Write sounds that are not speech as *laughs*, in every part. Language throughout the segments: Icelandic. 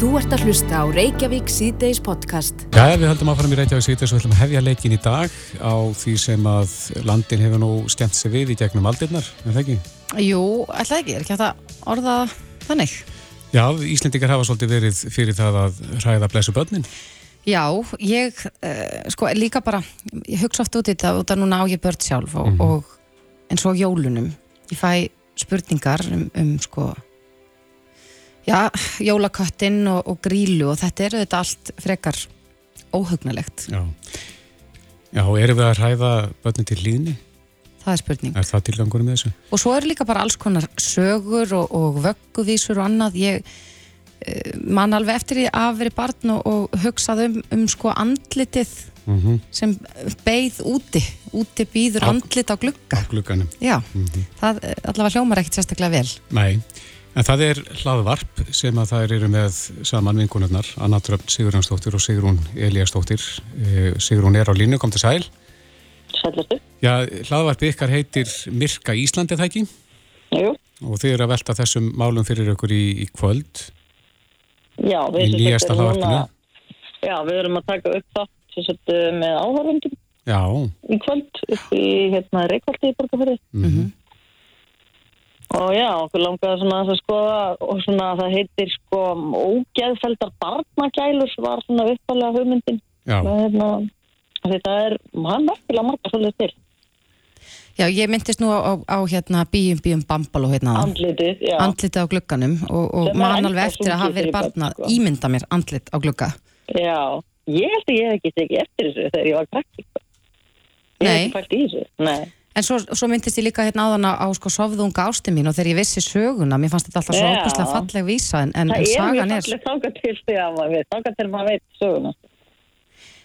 Þú ert að hlusta á Reykjavík síðdeis podcast. Já, við höldum áfram í Reykjavík síðdeis og við höldum að hefja leikin í dag á því sem að landin hefur nú skemmt sig við í gegnum aldirnar, er það ekki? Jú, alltaf ekki, er ekki hægt að orða þannig? Já, Íslendikar hafa svolítið verið fyrir það að ræða blessu börnin. Já, ég, uh, sko, líka bara, ég hugsa oft út í þetta, út af núna á ég börn sjálf og, Mhm. og eins og á jólunum, ég fæ spurningar um, um sko, já, jólaköttin og, og grílu og þetta er auðvitað allt frekar óhugnalegt, Já. Já, erum við að ræða börnin til líðni? það er spurning. Er það tilgangur með þessu? Og svo eru líka bara alls konar sögur og, og vögguvísur og annað. Ég uh, man alveg eftir því að veri barn og, og hugsað um, um sko andlitið Mm sem beigð úti. Úti býður andlit á glugga. Á glugganum. Já, Mhm. það eh, allavega hljómar ekkert sérstaklega vel. Nei, en það er hlaðvarp sem að þær eru með saman vinkunarnar, Anna Dröfn Sigurðansdóttir og Sigrún Elíasdóttir. Eh, Sigrún er á línu, kom til sæl. Sællastu? Já, hlaðvarpi ykkar heitir Mirka Íslandi, það ekki? Jú. Og þið eru að velta þessum málum fyrir okkur í, í kvöld. Já, við sagt nýjasta erum hlaðvarpinu. Já, við erum að taka upp það sem sagt, uh, með áhörundum Já, í kvöld upp í hérna Reykjóldi í Borgafjörði. mm Og já, okkur langaði svona að skoða og svona það heitir sko ógeðfeldar barnagælur var svona uppalega hugmyndin. já, hérna, þetta er, hann merkilega margar svolítið til. Já, ég myndist nú á, á hérna bíum bíum bambaló hérna. Andlitið, já. andlitið á glugganum og, og ennþá alveg eftir að hafa verið fyrir barn börn, að sko. ímynda mér andlit á glugga. Já, ég held að ég hef ekki tekið eftir þessu þegar ég var krakki. sko. Ég hef ekki fælt í þessu, nei. En svo, svo myndist ég líka hérna áðan á, á sko sofðunga ásti mín og þegar ég vissi söguna, mér fannst þetta alltaf svo óbúslega falleg vísa en, en, en Það er mjög sagan er... fallið þáka til því að maður veit, þáka til maður veit söguna.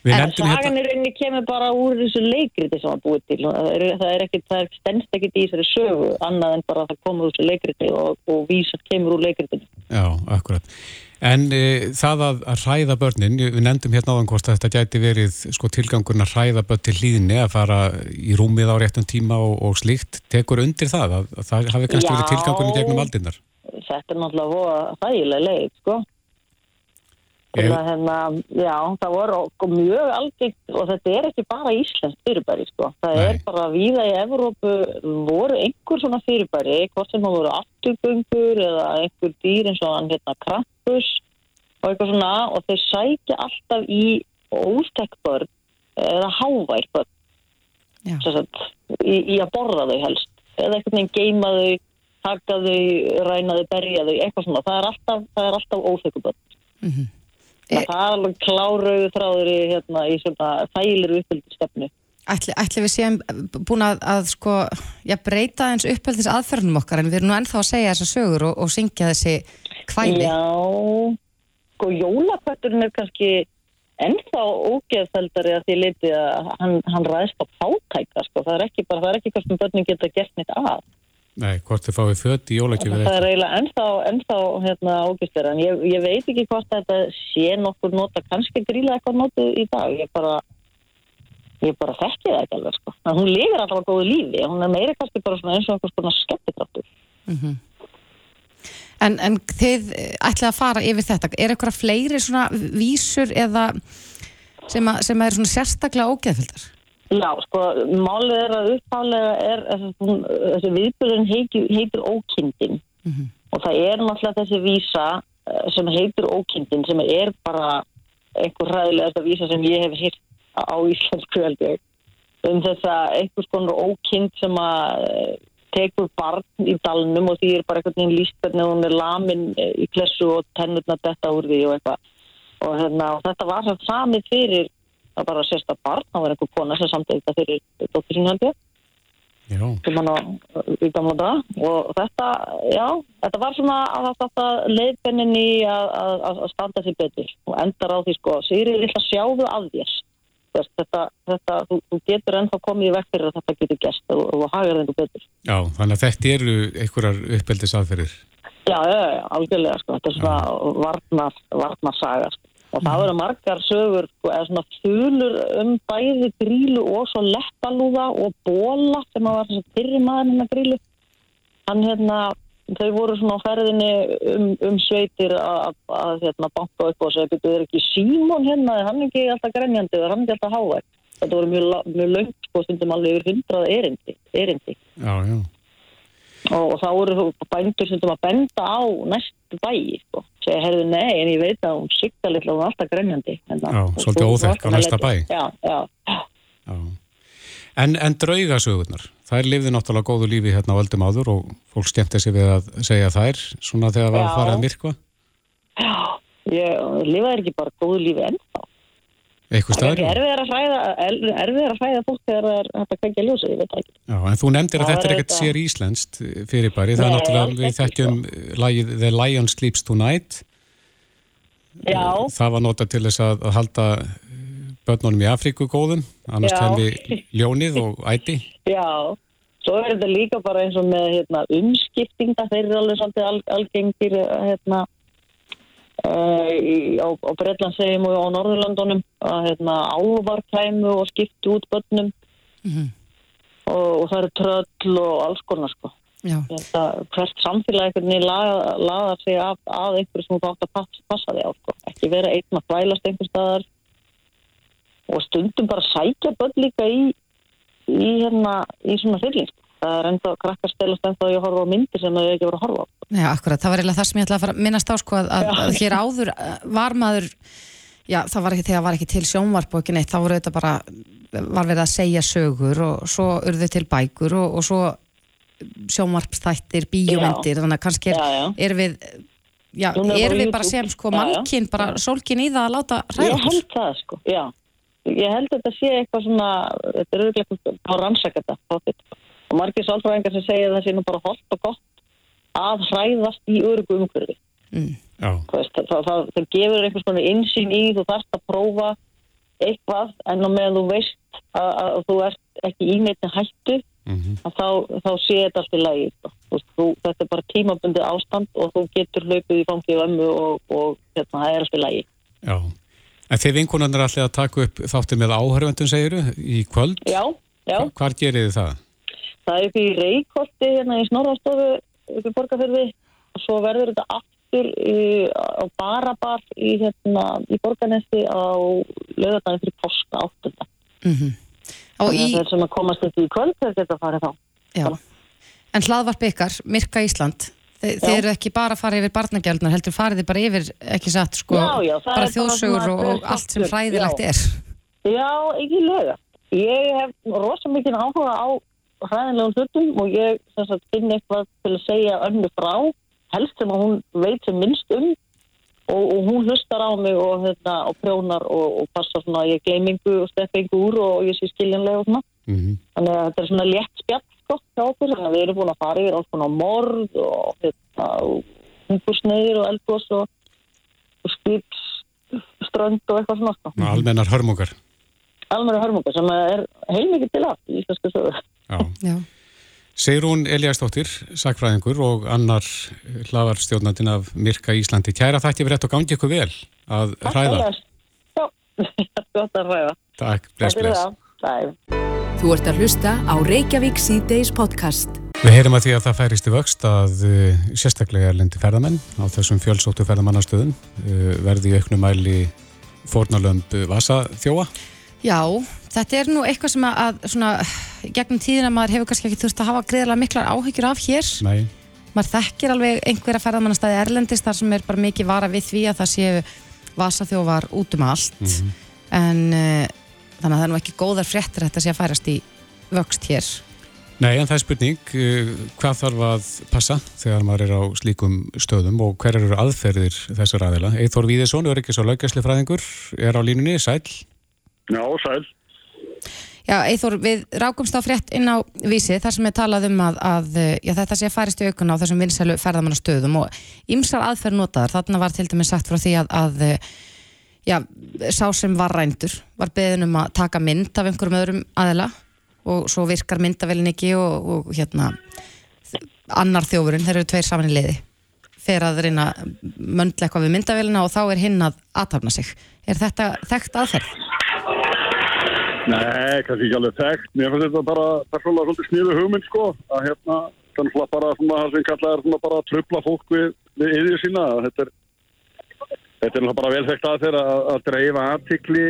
við En nefndum sagan hérna... í rauninni kemur bara úr þessu leikriti sem var búið til. Það er, það er ekkit, það er stendst ekkit í þessari sögu annað en bara að það komur úr þessu leikriti og, og vísat kemur úr leikritinu. Já, akkurat. En e, það að, að hræða börnin, við nefndum hérna áðan hvort að þetta gæti verið sko, tilgangurinn að hræða börn til hlýðinni, að fara í rúmið á réttum tíma og, og slíkt. Tekur undir það, að, að það hafi kannski Já. verið tilgangurinn gegnum aldinnar? Þetta er náttúrulega voða þægilega leið, sko. Ég-. Hérna, já, það voru okkur mjög algengt og þetta er ekki bara íslensk fyrirbæri, sko. Það er Nei. bara víða í Evrópu voru einhver svona fyrirbæri, hvort sem það voru afturgöngur eða einhver dýr eins og hann hérna krampus og eitthvað svona og þeir sækja alltaf í óstekk börn eða hávær börn Já. sem sagt, í, í að borða þau helst eða einhvern veginn geima þau taka þau, ræna þau, berja þau eitthvað svona, það er alltaf, er alltaf óþekku börn Mhm. Það er alveg klárauðu þráður í, hérna, í svona þægilir uppbyldi stefnu. Ætli, ætli við séum búin að, að sko, já, breyta eins uppeldis aðferðnum okkar en við erum nú ennþá að segja þessar sögur og, og syngja þessi kvæli. Já, sko jólapötturinn er kannski ennþá ógeðfeldari að því liti að hann, hann ræðst á fátæka, sko. Það er ekki bara, það er ekki hvað sem börnin geta gert neitt að. Nei, hvort þið fáið fött í jólagjöfið Það er eiginlega ennþá, ennþá hérna, ógeðslega, en ég, ég veit ekki hvort þetta sé nokkur nota, kannski gríla eitthvað notið í dag. Ég bara, ég bara þekki það ekki alveg, sko. En hún lifir alltaf á góðu lífi, hún er meira kannski bara svona eins og einhvers konar skemmtikraftur. Mhm. En, en þið ætlið að fara yfir þetta. Er eitthvað fleiri svona vísur eða sem, að, sem að er svona sérstaklega ógeðfildar? Já, sko, málið er að upphálega er, þessi viðbjörðin heitir, ókindin. Mhm. og það er náttúrulega þessi vísa eh, sem heitir ókindin sem er bara einhver ræðilegasta vísa sem ég hef hýrt á íslensku held ég. Um þessa einhvers konar ókind sem að eh, tekur barn í dalnum og því er bara einhvern veginn líst hvernig hún er lamin eh, í klessu og tennurna detta úr því og eitthvað. Og, hérna, og þetta var svo samið fyrir það bara sérst að barn, það var einhver kona sem samtið þetta fyrir dóttir sín held ég. Já, sem hann á í gamla dag og þetta, já, þetta var svona að þetta leiðbennin í að, standa sér betur og endar á því sko, Sigri vil að sjáðu að þér. Þetta, þetta, þú, þú getur ennþá komið í vekk fyrir að þetta getur gæst og, og hagar þengu betur. Já, þannig að þetta eru einhverjar uppeldis aðferðir. Já, já, já, algjörlega sko, þetta er svona varnar, varnarsaga sko. Og það verður margar sögur sko, eða svona þulur um bæði grílu og svo leppalúða og bóla sem að var þess að fyrri maður hennar grílu hann hérna þau voru svona á ferðinni um, um sveitir að, hérna, banka upp og segja, betur þau ekki Símon hérna, er hann ekki alltaf grenjandi, er hann ekki alltaf hávægt? Þetta voru mjög, mjög löng, sko, stundum alveg yfir hundrað erindi, erindi. Já, já. Og, og þá þú bændur stundum að benda á næstu bæi, sko. Segja, herðu, nei, en ég veit að hún sigta litla, hún er alltaf Já, Og svolítið þú- óþekk á næsta bæ. Já, já, já. já. En, en draugasögurnar, þær lifði náttúrulega góðu lífi hérna á öldum áður og fólk skemmti sig við að segja þær, svona þegar það var að Já. fara að myrkva, Ég lifaði ekki bara góðu lífi ennþá. Eitthvað Það er erfiðar að hræða, að hræða fólk þegar það er hægt að kveikja ljósið, ég veit það ekki. Já, en þú nefndir að Það þetta er auðvitað- sér íslenskt fyrirbæri, það er náttúrulega, við þekkjum lagið The Lion Sleeps Tonight, Já, það var notað til þess að, að halda eh, börnunum í Afríku góðum, annars Já. kemur ljónið og æti. já. Svo er þetta líka bara eins og með hérna, umskiptinga, þeir eru alveg svolítið al, algengir hérna, uh, í, á, á Breitlandsegjum og á Norðurlandunum að hérna, álvar kæmu og skiptu út börnum Mhm. og, og það eru tröll og alls konar sko. Þetta, hvert samfélag laga, laga sig af, af einhverju sem þú átt að passa, passa þig á sko. ekki vera einn að þvælast einhver staðar og stundum bara sækja börn líka í í, hérna, í svona fylling sko. Það er enda krakkar stelast enda að ég horfa á myndir sem þau ekki voru að horfa á. Já, akkurat, það var eiginlega það sem ég ætla að fara að minnast á sko að, að, að hér áður uh, var maður já, það var ekki þegar var ekki til sjónvarp og ekki neitt, þá voru þetta bara var verið að segja sögur og svo urðu til bækur og, og svo sjónvarpstættir, bíómyndir þannig að kannski er, Já, já. er við já, er er á við bara sem sko mannkinn bara sólkinn í það að láta ég hræða okkur. held það sko, já. Ég held að þetta sé eitthvað svona þetta er auðvitað á rannsakata og margir sálfræðingar sem segja að það sé nú bara holdt og gott að hræðast í örugu umhverfi mm. Já, Þú veist, það, það, það gefur einhvers konar insýn í þú þarfst að prófa eitthvað en á meðan þú veist að, að þú ert ekki í neitt hættu mhm, að þá, þá sé þetta allt í lagi sko. Þú þetta er bara tímabundi ástand og þú getur hlaupið í fangið ömmu og, og hérna, það er allt í lagi já. En þeir vinkunarnir er alltaf að taka upp þáttir með áhörvendum, segiru, í kvöld. Já, já, Hvar gerir þið það? Það er upp í Reykholti hérna í Snorrastofu upp í Borgarfyrði og svo verður þetta aftur í, á Barabar í, hérna, í Borgarnesti á lögadaginn fyrir posta áttunda. Mm og Þannig í, að þeir sem að komast upp í kvöld þeir geta farið þá. en hlaðvarp ykkar, Myrka Ísland Þe, þeir eru ekki bara að fara yfir barnagjaldnar heldur farið þið bara yfir, ekki satt sko, Já, já, bara þjóðsögur og, og allt sem fræðilegt já. er. Já, ekki löga. Ég hef rosa mikið áhuga á hræðinlegum hlutum og ég sagt, finn eitthvað til að segja önnu frá, helst sem að hún veit sem minnst um og, og hún hlustar á mig og, hérna, og prjónar og, og passa svona að ég gleymingu og einhver úr og ég sé skiljanlega og svona. Mm Þannig að þetta er svona létt spjall sko, hjá okkur, þannig að við erum búin að fara yfir alls konar morð og, hérna, og hungursneiðir og eldgós og, og skipsströnd og eitthvað svona sko. Almennar hörmungar. Almenna hörmungar sem er heilmikið til að í íslenska sögu. Já. já, Sigrún Eliastóttir, sakfræðingur og annar hlaðarstjórnandinn af Myrka Íslandi. Kæra þætti fyrir þetta og gangi ykkur vel að hræða. Já, *laughs* gott að hræða. Takk, bless, Takk fyrir bless. það. Bye. Þú ert að hlusta á Reykjavík C-Days podcast. Við heyrim að því að það færist í vöxt að uh, sérstaklega erlendi ferðamenn á þessum fjölsóttu ferðamannastöðum uh, verði í auknum mæli fórnalömb vasa þjóa. já, þetta er nú eitthvað sem að, svona, gegnum tíðina maður hefur kannski ekki þurft að hafa greiðlega miklar áhyggjur af hér Nei, maður þekkir alveg einhverja ferðamannastæði erlendist þar sem er bara mikið vara við því að það séu vasaþjófar út um allt en uh, þannig að það er nú ekki góðar fréttir að þetta sé að færast í vöxt hér Nei en það er spurning, uh, hvað þarf að passa þegar maður er á slíkum stöðum og hver eru aðferðir þessar aðila? Eithor Víðesson, öryggis og laugjæsli fræðingur, er á línunni, sæl. Já, sæl. Já, Eithor, við rákumst á frétt inn á vísi þar sem er talað um að, að já, þetta sé að færist í aukuna á þessum vinsælu ferðamannastöðum og ymsar aðferð notaðar. Þarna var til dæmis sagt frá því að, að já, sá sem var rændur var beðin um að taka mynd af einhverjum öðrum aðila og svo virkar myndavelin ekki og, og hérna annar þjófurinn, þeir eru tveir saman í liði fer að reyna eitthvað við myndavelina og þá er hinn að aðtapna sig. Er þetta þekkt aðferð? Nei, kannski ekki alveg þekkt. Mér finnst þetta bara persónulega svolítið sniðu hugmynd, sko, að hérna er náttúrulega bara svona það sem kallaði svona bara að tröfla fólk við, við yfir sína. Þetta er þetta er náttúrulega bara velþekkt að þeirra að, að dreifa aðtikli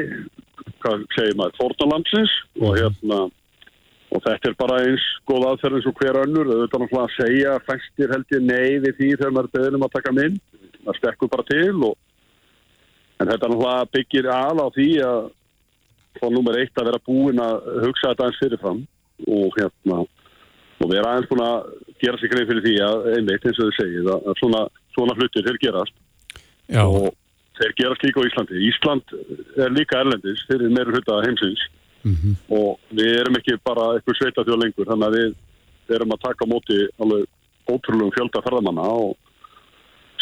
hvað segir maður, fórnalandsins og hérna og þetta er bara eins góð aðferð eins og hver önnur. Þetta er náttúrulega að segja fæstir held ég nei við því þegar maður beðnum að taka minn það stekkur bara til og en þetta náttúrulega byggir al á því að þá nummer eitt að vera búin að hugsa þetta eins fyrirfram og hérna og vera aðeins búin að gera sig greið fyrir því að einmitt eins og þau segið að svona, svona hlutir þeir gerast. Já. og þeir gerast líka á Íslandi. Ísland er líka erlendis þeir eru meira hluta heimsins. Mm og við erum ekki bara eitthvað sveita þjóð lengur þannig að við erum að taka móti alveg ótrúlegum fjölda ferðamanna og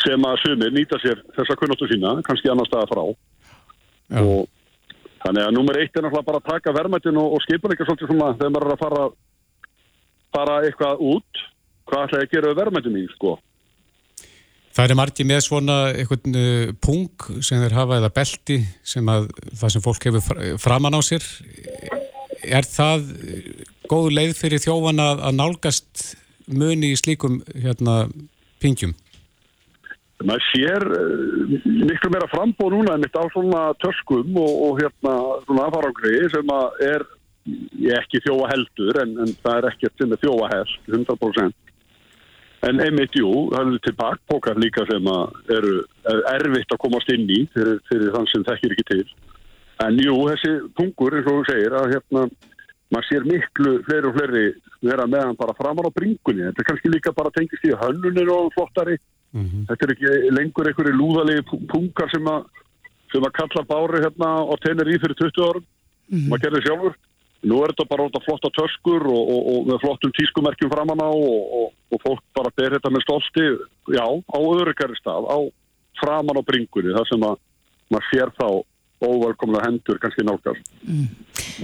sem að sumir nýta sér þessa kunnáttu sína, kannski annar staða frá. Já. og þannig að nummer eitt er náttúrulega bara að taka verðmættin og, og skipuleika svolítið svona þegar maður er að fara fara eitthvað út hvað ætlaði að gera við verðmættin í sko Það er margir með svona einhvern uh, pung sem þeir hafa eða belti sem að það sem fólk hefur fra- framan á sér. Er það góð leið fyrir þjófan að nálgast muni í slíkum hérna pingjum? Maður sér uh, miklu meira frambóð núna en mitt á svona töskum og, og hérna svona aðfarangri sem að er ekki þjóa heldur en, en það er ekkert sem er þjóa held 100% en einmitt jú, það eru til bakpókar líka sem að eru er erfitt að komast inn í fyrir, fyrir þann sem þekkir ekki til. En jú, þessi pungur eins og þú segir að hérna maður sér miklu fleiri og fleiri vera meðan bara framar á bringunni. Þetta er kannski líka bara tengist í hönnunir og flottari Þetta er ekki lengur einhverju lúðalegi pu- pungar sem að, sem að kalla bári hérna á tenir í fyrir 20 árum. Maður gerði sjálfur. Nú er þetta bara út af flotta töskur og, og, og með flottum tískumerkjum framan á og, og, og fólk bara ber þetta með stolti, já, á öðrugari stað, á framan á bringunni, þar sem að maður sér þá óvelkomlega hendur kannski nálgast.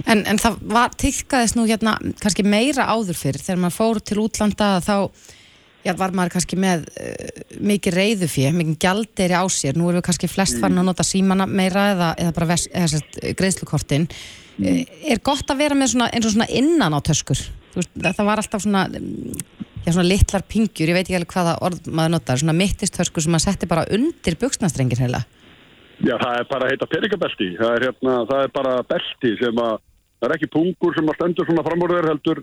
En, en það var, tilkaðist nú hérna kannski meira áður fyrir þegar maður fór til útlanda þá já, var maður kannski með uh, mikið reyðufé, mikið gjaldeyri á sér. Nú erum við kannski flest farin að nota símana meira eða, eða bara sest, greiðslukortin. Mm. er gott að vera með svona, eins og svona innan á töskur? Þú veist, það, var alltaf svona mm, já, svona litlar pingjur, ég veit ekki alveg hvaða orð maður notar, svona mittistöskur sem maður setti bara undir buksnastrengir heila. Já, það er bara að heita peningabelti. Það er, hérna, það er bara belti sem að, það er ekki pungur sem að stendur svona framúrður heldur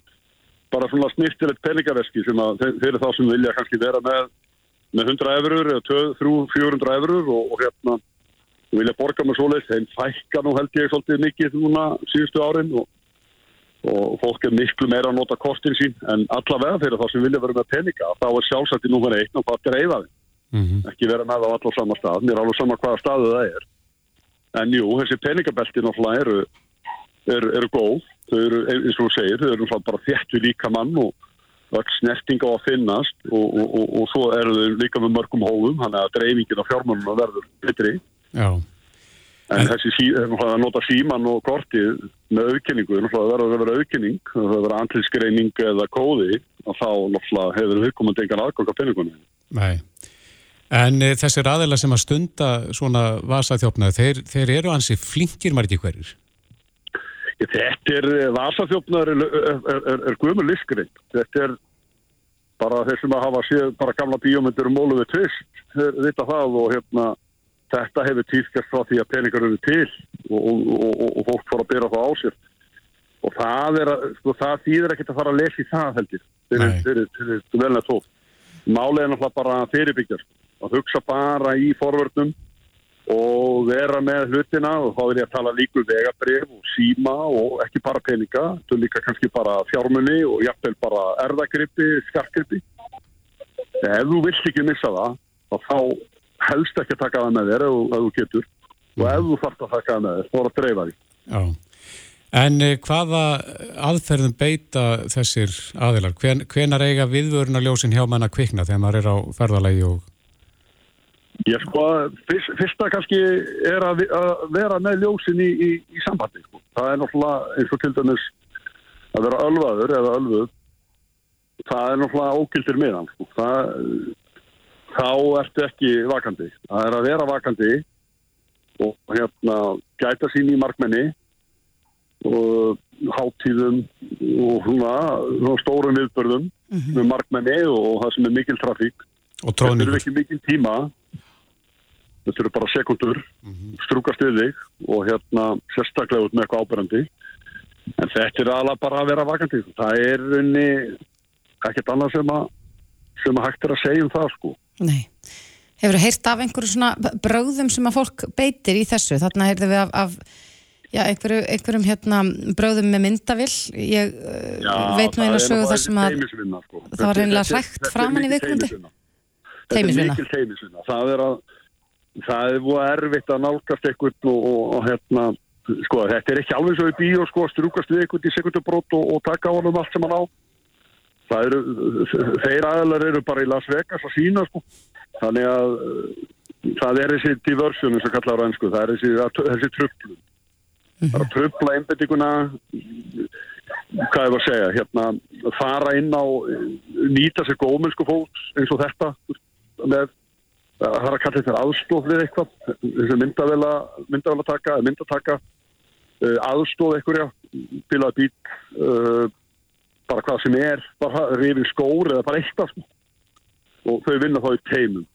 bara svona snirtilegt peningaveski sem að þe- fyrir þá sem vilja kannski vera með, með 100 efurur eða 300-400 efurur og, og hérna vilja borga með svoleiðis, þeim fækka nú held ég svolítið mikið núna síðustu árin og, og fólk er miklu meira að nota kostin sín. En allavega fyrir þá sem vilja vera með peninga þá er sjálfsagt í númer eitt og hvað greiða þeim. Mm ekki vera með á allar sama stað mér er alveg sama hvaða staðu það er. En jú, þessi peningabelti náttúrulega eru, eru, eru góð þau eru, eins og þú segir, þau eru bara við líka mann og öll snerting á að finnast og, og, og, og svo eru þau líka með mörgum hófum þannig að dreifingin á fjármannuna verður betri Já. en En- þessi sí, að nota síman og kortið með auðkenningu, náttúrulega verður að vera auðkenning það verður að vera andlýsgreining eða kóði og þá hefur viðkomandi engan aðgang á peningunni Nei. En e, þessir aðeila sem að stunda svona vasaþjófnaði, þeir, þeir eru ansi flinkir margir hverjir. Þetta er vasaþjófnaður er, er, er, er guðmur liskring. Þetta er bara þeir sem að hafa séð bara gamla bíómyndir um við tvist, þeir vita það og hérna þetta hefur týrkast frá því að peningar eru til og, og, og, og fólk fór að byrja það á sér. Og það er sko, það þýðir ekkert að fara að lesa í það heldur, fyrir, Nei. fyrir, fyrir, fyrir velna tótt. Málið er náttúrulega bara að fyrirbyggja, sko, að hugsa bara í forvörnum og vera með hlutina og þá er ég að tala líku vegabrif og síma og ekki bara peninga, er líka kannski bara fjármunni og jafnvel bara erðagrippi, skarkrippi. Ef þú vilt ekki missa það, þá helst ekki að taka það með þér ef, þú- þú getur og ef þú þarft að taka það með þér, þá er að dreifa því. Já. En e, hvaða aðferðum beita þessir aðeilar? Hven, hvenar eiga viðvörunarljósin hjá manna kvikna þegar maður er á ferðalagi og... Ég sko, fyrst, fyrsta kannski er að, að vera með ljósin í, í, í sambandi. Sko. Það er náttúrulega eins og til dæmis að vera ölvaður eða ölvuð. Það er náttúrulega ógildir miðan. Sko. Það, þá ertu ekki vakandi. Það er að vera vakandi og hérna gæta sín í markmenni og hátíðum og svona, svona stórum viðbörðum með markmenni og það sem er mikil trafík. Og Þetta eru tróðningur. ekki mikil tíma, þetta eru bara sekundur, strúkast við þig og hérna sérstaklega út með eitthvað ábærandi. En þetta er alveg bara að vera vakandi. Það er unni ekkert annað sem að, sem að hægt er að segja um það sko. Nei. Hefur þú heyrt af einhverju svona bröðum sem að fólk beitir í þessu? Þarna heyrðum við af, af já, einhverju, einhverjum hérna, bröðum með myndavill. Ég uh, veit nú einu sögu þar sem að sko. það var reynilega Þetta er- hrækt þetta er framan í. Teymisvinna. Þetta er mikil teimisvinna. Það er að það er búið erfitt að nálgast eitthvað og, og, og hérna sko, þetta er ekki alveg svo í bíó sko, strúkast við eitthvað í sekundubrót og, og taka á honum allt sem hann á. Það eru, þeir aðlar eru bara í Las Vegas að sína sko. Þannig að uh, það er þessi diversion eins og kallar á ennsku, það er þessi, þessi tröflun það er að tröfla einbettinguna hvað ég var að segja hérna, fara inn á nýta sér góðmennsku fólks eins og þetta með það er að kalla þetta aðstóð við eitthvað þessi myndavela, myndavela taka myndataka uh, aðstóð eitthvað til að být uh, bara hvað sem er bara rifin skór eða bara eitthvað sko. og þau vinna þá í teimum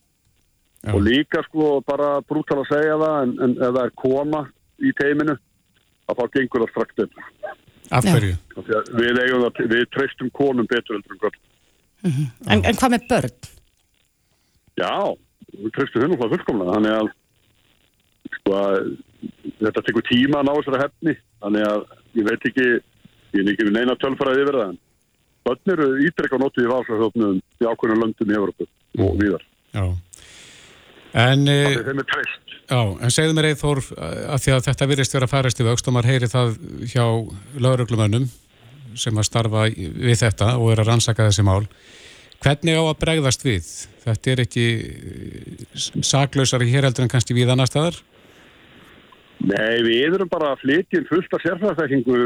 Já. og líka sko bara brútal að segja það en, en ef það er koma í teiminu að þá gengur það strax betur Af hverju? Af við, við treystum konum betur en kvöld en, en hvað með börn? Já, treystum þau náttúrulega fullkomlega þannig að sko að þetta tekur tíma að ná þessari hefni þannig að ég veit ekki ég er ekki við neina tölfræði yfir það börn eru ítrekka notið í valsarhjófnum í ákveðnum löndum í Evropu og víðar. Já. En, e, er er treyst. já, en segðu mér Eithór að því að þetta virðist vera að færast í vöxt og maður heyri það hjá lauruglumönnum sem að starfa við þetta og er að rannsaka þessi mál. Hvernig á að bregðast við? Þetta er ekki eh, saklausari hér heldur en kannski við annar staðar? Nei, við erum bara að flytja fullt af sérfræðþekkingu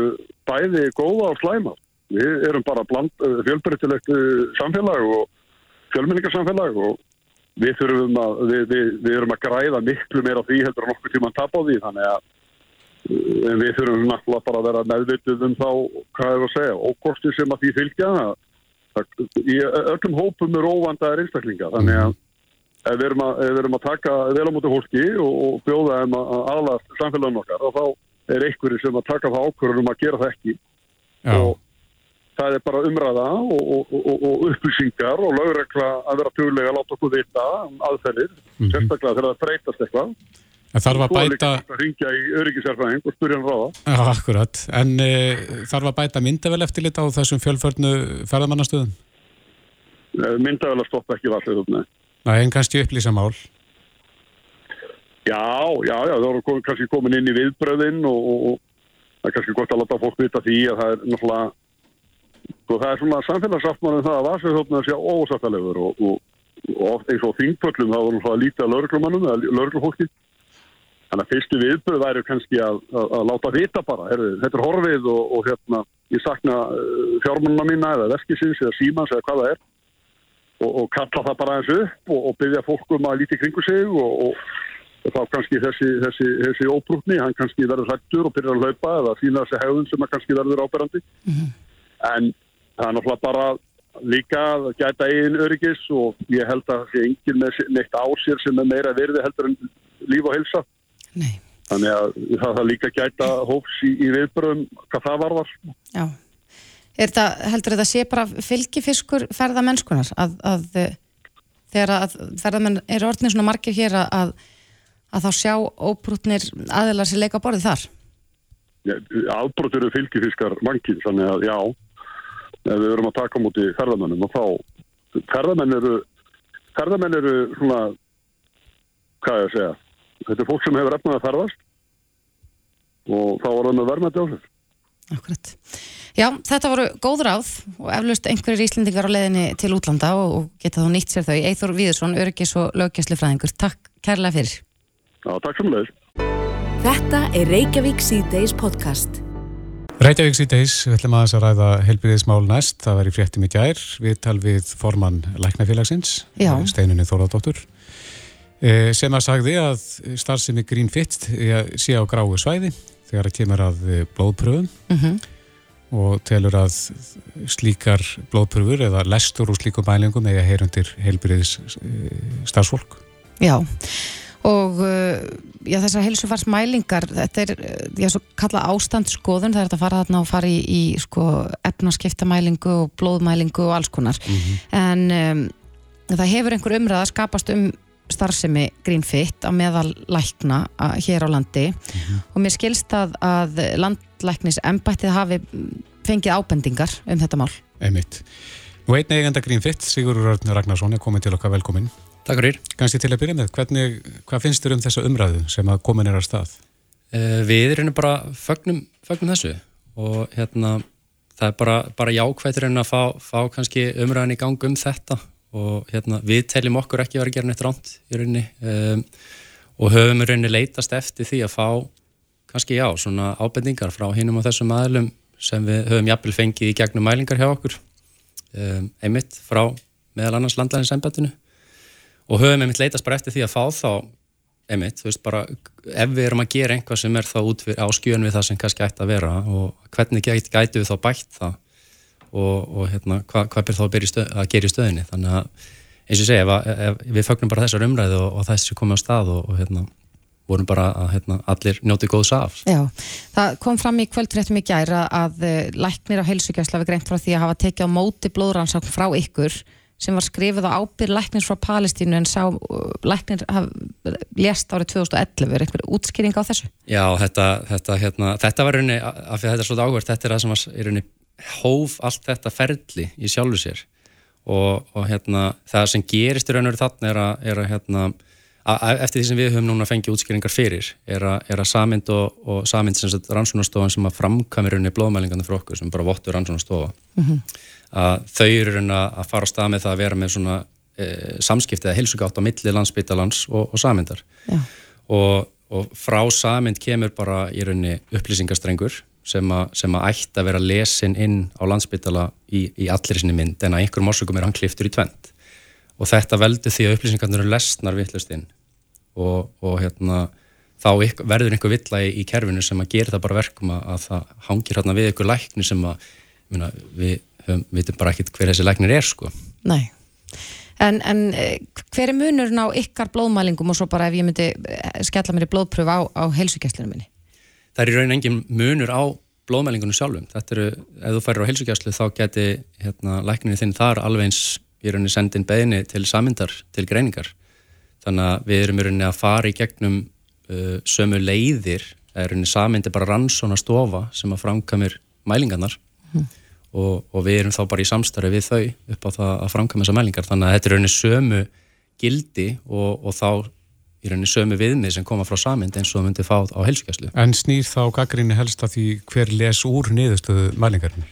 bæði góða og slæma. Við erum bara fjölbreytilegt samfélag og fjölmenningarsamfélag og við að, við, við, við erum að græða miklu meira því heldur en okkur tíma að tapa á því þannig að við þurfum náttúrulega bara að vera meðvituð um þá, hvað er að segja, ókosti sem að því fylgja það í öllum hópum er óvandaðir einstaklinga þannig að ef við erum að, við erum að taka vel á móti fólki og, og bjóða þeim að að aðlast samfélagum okkar og þá er einhverju sem að taka það ákvörður um að gera það ekki Já. og það er bara umræða og, og, og, og upplýsingar og lögregla að vera tuglega að láta okkur vita um aðferðir, Mhm. sérstaklega þegar það breytast eitthvað. En þarf að Svo er líka bæta, hægt að ringja í öryggisærfræðing og spyrja hann ráða. já, akkurat, en e, þarf að bæta myndavel eftirlit á þessum fjölförnu ferðamannastöðum? Myndavel að stoppa ekki vallið upp með. Nei, en kannski upplýsa mál. Já, já, já, það voru kannski komin inn í viðbröðin og, og, og það er kannski gott að láta fólk vita því að það er náttúrulega sko, það er svona samfélagsáttmálum það að vasarhjófna sé ósættalegur og, og, og oft eins og þingpöllum það voru náttúrulega lítið að lauruglumannum eða lauruglufólki þannig að fyrstu viðbröð væri kannski að, að, að láta vita bara, herri, þetta er horfið og, og hérna, ég sakna uh, fjármannina mína eða veskisins eða símans eða hvað það er. Og, og kalla það bara eins upp og, og byggja fólk um að líti kringu sig og, þá kannski þessi, þessi, þessi óbrúkni, hann kannski verður hlættur og byrjar að hlaupa eða sína þessi hegðun sem kannski verður áberandi. En það er náttúrulega bara líka að gæta eigin öryggis og ég held að það sé engin með neitt á sér sem er meira virði heldur en líf og helsa Nei, þannig að það þarf líka gæta hófs í, í viðbröðum hvað það varvar já. Er þetta, heldur þetta sé bara fylgifiskur ferðamennskunar að, að eh, þegar að ferðamenn eru orðnir svona margir hér að, að, þá sjá óbrútnir aðilar sem leika borðið þar? Afbrotur eru fylgifiskar mannkinn, þannig að já, ef við verum að taka móti ferðamennum og þá, ferðamenn eru, ferðamenn eru svona, hvað ég að segja, þetta er fólk sem hefur efnað að ferðast og þá var það með verðmætti á sér. Akkurat. Já, þetta voru góð ráð og eflaust einhverjir Íslendingar á leiðinni til útlanda og, geta þá nýtt sér þau. Eithor Víðursson, öryggis og löggjæslufræðingur. Takk kærlega fyrir. Já, takk sem leiðis. Þetta er Reykjavík C-Days podcast. Reykjavík síðdeis, við ætlum aðeins að ræða helbriðismál næst, það var í fréttum í gær, við tal við formann Læknafélagsins. Steinunni Þóradóttur, eh, sem að sagði að starfsemi Green Fit eh, sé á gráu svæði, þegar það kemur að eh, blóðpröfum mm og telur að slíkar blóðpröfur eða lestur úr slíkum mælingum eða heyrundir heilbriðis starfsfólk. Já, og já, þessar heilsufarsmælingar, þetta er, já, svo kalla ástandsskoðun, það er að fara þarna og fara í, í sko, efnaskiptamælingu og blóðmælingu og alls konar. En um, það hefur einhver umræð að skapast um starfsemi Greenfit á meðal lækna hér á landi og mér skilst að, að landlæknis embættið hafi fengið ábendingar um þetta mál. Einmitt. Nú einn eigenda Greenfit, Sigurður Örn Ragnarsson er komin til okkar velkomin. Takk fyrir. Ganski til að byrja með, hvernig, hvað finnst þér um þessa umræðu sem að komin er á stað? Uh, við erum bara fögnum, fögnum þessu og hérna það er bara, bara jákvæðir en að fá, fá kannski umræðin í gang um þetta og hérna við teljum okkur ekki að vera að gera neitt ránt í rauninni um, og höfum í rauninni leitast eftir því að fá kannski já, svona ábendingar frá hinnum og þessum aðlum sem við höfum jafnvel fengið í gegnum mælingar hjá okkur um, einmitt frá meðal annars landlæðinsembættinu og höfum einmitt leitast bara eftir því að fá þá einmitt, þú veist bara ef við erum að gera einhvað sem er þá út á skjön við það sem kannski ætti að vera og hvernig gæti, gæti við þá bætt það og, og hérna, hvað hva ber þá að, stöð, að gera í stöðinni þannig að eins og segja, ef, ef, við fögnum bara þessar umræðu og, og þessi komið á stað og, og hérna, vorum bara að hérna, allir njóti góðs af. Já, það kom fram í kvöldfréttum í gæra að uh, læknir á heilsugjastla við greint frá því að hafa tekið á móti blóðrannsakn frá ykkur sem var skrifið á ábyrð læknins frá Palestínu en sá uh, læknir lést árið 2011 er einhver útskýring á þessu? Já, þetta, þetta, hérna, þetta var rauninni, af því að þetta er svolítið áhverð, þetta er það sem var rauninni hóf allt þetta ferli í sjálfu sér. Og, og hérna, það sem gerist í raun og veru þarna er að, er að hérna, eftir því sem við höfum núna fengið útskýringar fyrir er að, er að samind og, og samind sem rannsónastofan sem að framkvæmi raunni blóðmælingarna frá okkur sem bara vottur rannsónastofa mm -hmm. að þau eru að fara á stað með það að vera með svona e, samskiptið að hilsugátt á milli landsbytalans og, og samindar og frá samind kemur bara í raunni upplýsingastrengur sem, a, sem að ætti að vera lesin inn á landsbytala í, í allir sinni mynd en að einhverjum orsökum er hann kliftur í tvent og þetta veldur því að upplýsingarnir eru lesnar vittlust inn og, og hérna þá verður einhver vittla í, í kerfinu sem að gera það bara verkum að, að það hangir hérna við einhver lækni sem að myrna, við vitum bara ekkert hver þessi læknir er sko. Nei, en, en eh, hver er munurinn á ykkar blóðmælingum og svo bara ef ég myndi eh, skella mér í blóðpröfu á, á heilsugjastlunum minni? Það er í raunin engin munur á blóðmælingunum sjálfum. Þetta eru, ef þú færir á helsugjastlu þá geti hérna, lækninni þinn þar alveg eins í rauninni sendin beðinni til samindar, til greiningar. Þannig að við erum í rauninni að fara í gegnum uh, sömu leiðir, það er rauninni samindi bara rannsóna stofa sem að framkamir mælingarnar mm. og, og við erum þá bara í samstarfi við þau upp á það að framkama þessa mælingar. Þannig að þetta er rauninni sömu gildi og, og þá í rauninni sömu viðmið sem koma frá samind eins og myndi fá á helskjæslu. En snýr þá gaggrinni helst að því hver les úr niðurstöðu mælingarinn?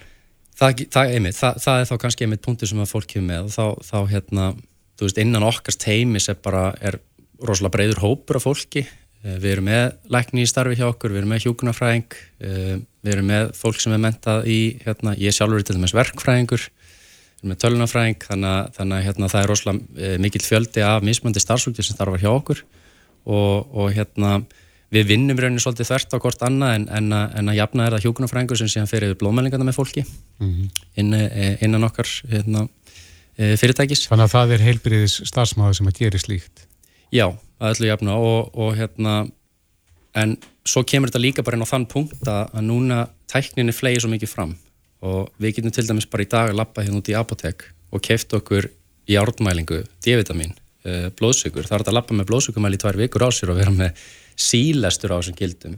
Það, það, einmitt, það, það er þá kannski einmitt punktur sem að fólk kemur með og þá, þá hérna, þú veist, innan okkast heimis er bara, er rosalega breyður hópur af fólki. Eh, við erum með lækni í starfi hjá okkur, við erum með hjókunarfræðing, eh, við erum með fólk sem er mentað í, hérna, ég sjálfur er til dæmis verkfræðingur, með tölunafræðing þannig, þannig að hérna, það er rosalega e, mikill fjöldi af mismöndi starfsfólki sem starfar hjá okkur og, og hérna við vinnum rauninni svolítið þvert á hvort annað en, en, að, en að jafna er það hjókunarfræðingur sem síðan fer yfir blóðmælingarna með fólki mm -hmm. inn, e, innan okkar hérna, e, fyrirtækis. Þannig að það er heilbriðis starfsmáður sem að gera slíkt? Já, að öllu jafna og, og hérna en svo kemur þetta líka bara inn á þann punkt að, að núna tækninni flegir svo mikið fram og við getum til dæmis bara í dag að lappa hérna út í apotek og kefta okkur í ártmælingu D-vitamin, uh, blóðsökur það er að lappa með blóðsökumæli í tvær vikur á sér og vera með sílestur á þessum gildum.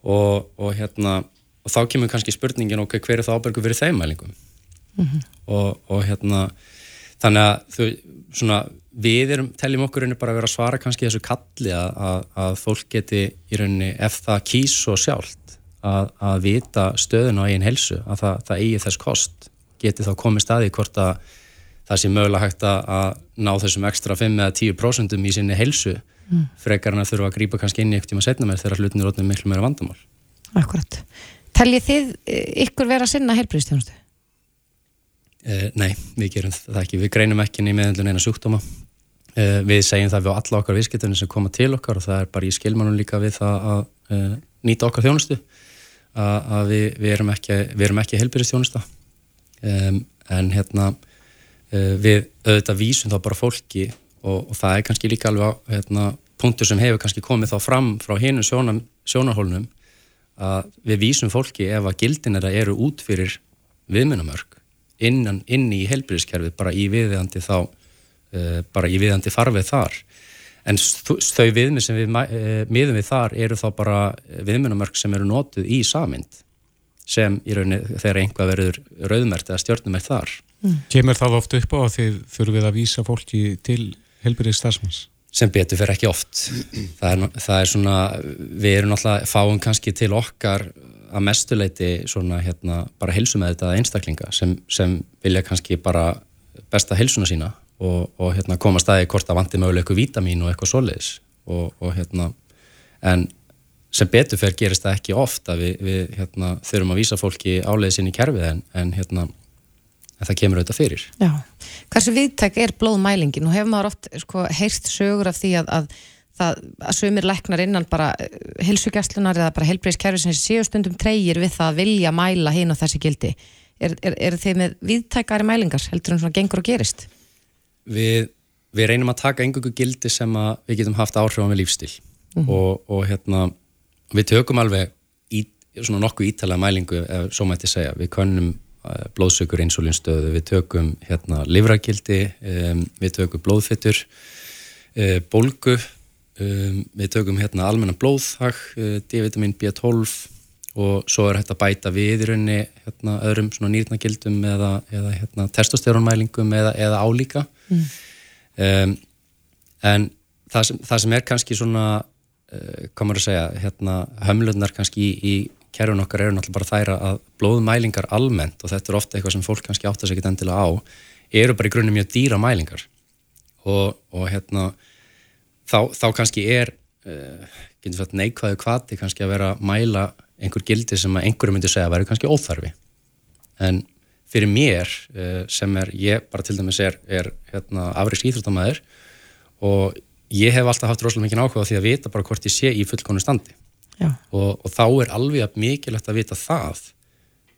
Og, og hérna og þá kemur kannski spurningin ok, hver er það ábyrgu fyrir þeim mælingum? Mm -hmm. og, og hérna þannig að þau, svona, við erum, teljum okkur rauninni bara að vera að svara kannski þessu kalli að, að, að fólk geti í rauninni ef það kýs svo sjálft að, að vita stöðun á einn helsu að það, það eigi þess kost geti þá komið staði hvort að það sé mögulega hægt að ná þessum ekstra 5 eða 10% í sinni helsu mm. frekar en að þurfa að grípa kannski inn í ekkert tíma setna með þegar hlutin er ótrúin miklu meira vandamál Akkurat. Teljið þið eh, ykkur vera sinna helbriðstjónustu? Eh, nei, við gerum það ekki. Við greinum ekki meðanlega neina sjúkdóma uh, við segjum það við alla okkar viðskiptunni sem koma til okkar og það er bara í skilmannum líka við það að uh, nýta okkar þjónustu að, við, við erum ekki, ekki helbyrjastjónusta um, en hérna uh, við auðvitað vísum þá bara fólki og, og það er kannski líka alveg hérna, punktur sem hefur kannski komið þá fram frá hinu sjónarhólnum að við vísum fólki ef að gildinera eru út fyrir viðmjönamörk innan, inn í helbriðskerfið bara í viðeigandi þá uh, bara í viðeigandi farfið þar en þau viðmið sem við uh, miðum við þar eru þá bara viðmjönamörk sem eru nótuð í samind sem í rauninni þegar einhvað verður rauðmert eða stjórnumert þar mm. Kemur það oft upp á að þið fyrir við að vísa fólki til helbriðstarfsmanns? sem betur fyrir ekki oft það er, það er svona, við erum náttúrulega fáum kannski til okkar að mestuleiti svona hérna bara hilsum með þetta einstaklinga sem, sem vilja kannski bara besta hilsuna sína og, og hérna koma staði hvort að vandi möguleg eitthvað vítamin og eitthvað soliðis og, og hérna en sem betur fyrir gerist það ekki oft að við, við hérna þurfum að vísa fólki áleiðis inn í kerfið en, en hérna en það kemur auðvitað fyrir. Já, hversu viðtæk er blóðmælingin og hefur maður oft sko, heyrst sögur af því að, að, að, að sömur læknar innan bara hilsugjastlunar eða bara helbreyðskerfi sem séu stundum treyir við það að vilja mæla hinn og þessi gildi. Er, er, er þið með viðtækari mælingar heldur en svona gengur og gerist? Við, við reynum að taka einhverju gildi sem við getum haft áhrif á með lífstil mm -hmm. og, og hérna, við tökum alveg í, svona nokkuð ítalega mælingu, ef svo mætti segja, við könnum Eh, blóðsökur insulinstöðu, við tökum hérna livragildi, um, við tökum blóðfittur, uh, bólgu, um, við tökum hérna almenna blóðhag, uh, D-vitamin B12 og svo er hægt að bæta við í rauninni hérna öðrum svona nýrnagildum eða, eða hérna testosterónmælingum eða, eða álíka. Mm. Um, en það sem, það sem er kannski svona, uh, komur að segja, hérna hömlunar kannski í, í kerfin okkar eru náttúrulega bara þæra að blóðmælingar almennt og þetta er ofta eitthvað sem fólk kannski átt að segja endilega á eru bara í grunni mjög dýra mælingar og, og hérna þá, þá kannski er uh, neikvæðu kvati kannski að vera að mæla einhver gildi sem einhverju myndi segja að vera kannski óþarfi. En fyrir mér uh, sem er, ég bara til dæmis er, er hérna, afriks íþróttamæður og ég hef alltaf haft rosalega mikið áhuga því að vita bara hvort ég sé í fullkonu standi. Og, og þá er alveg mikilvægt að vita það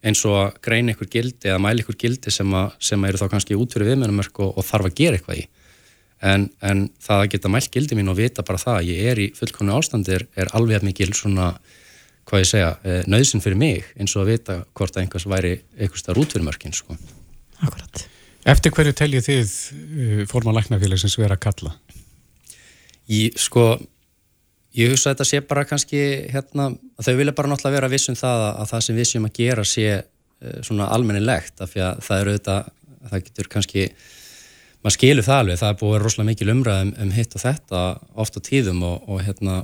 eins og að greina ykkur gildi eða mæla ykkur gildi sem, a, sem eru þá kannski út fyrir viðmennumörk og, og þarf að gera eitthvað í. En, en það að geta mælt gildi mín og vita bara það að ég er í fullkonu ástandir er alveg mikil svona hvað ég segja, eh, nöðsinn fyrir mig eins og að vita hvort að einhvers væri einhvers þar út fyrir mörkin sko. Akkurat. Eftir hverju teljið þið uh, forman læknafélagsins vera að kalla? Ég, sko, Ég hugsa að þetta sé bara kannski hérna, að þau vilja bara náttúrulega vera vissum það að, að það sem við séum að gera sé uh, svona almennilegt af því að það eru auðvitað, það getur kannski maður skilur það alveg, það er búið rosalega mikil umræð um, um hitt og þetta oft á tíðum og, og hérna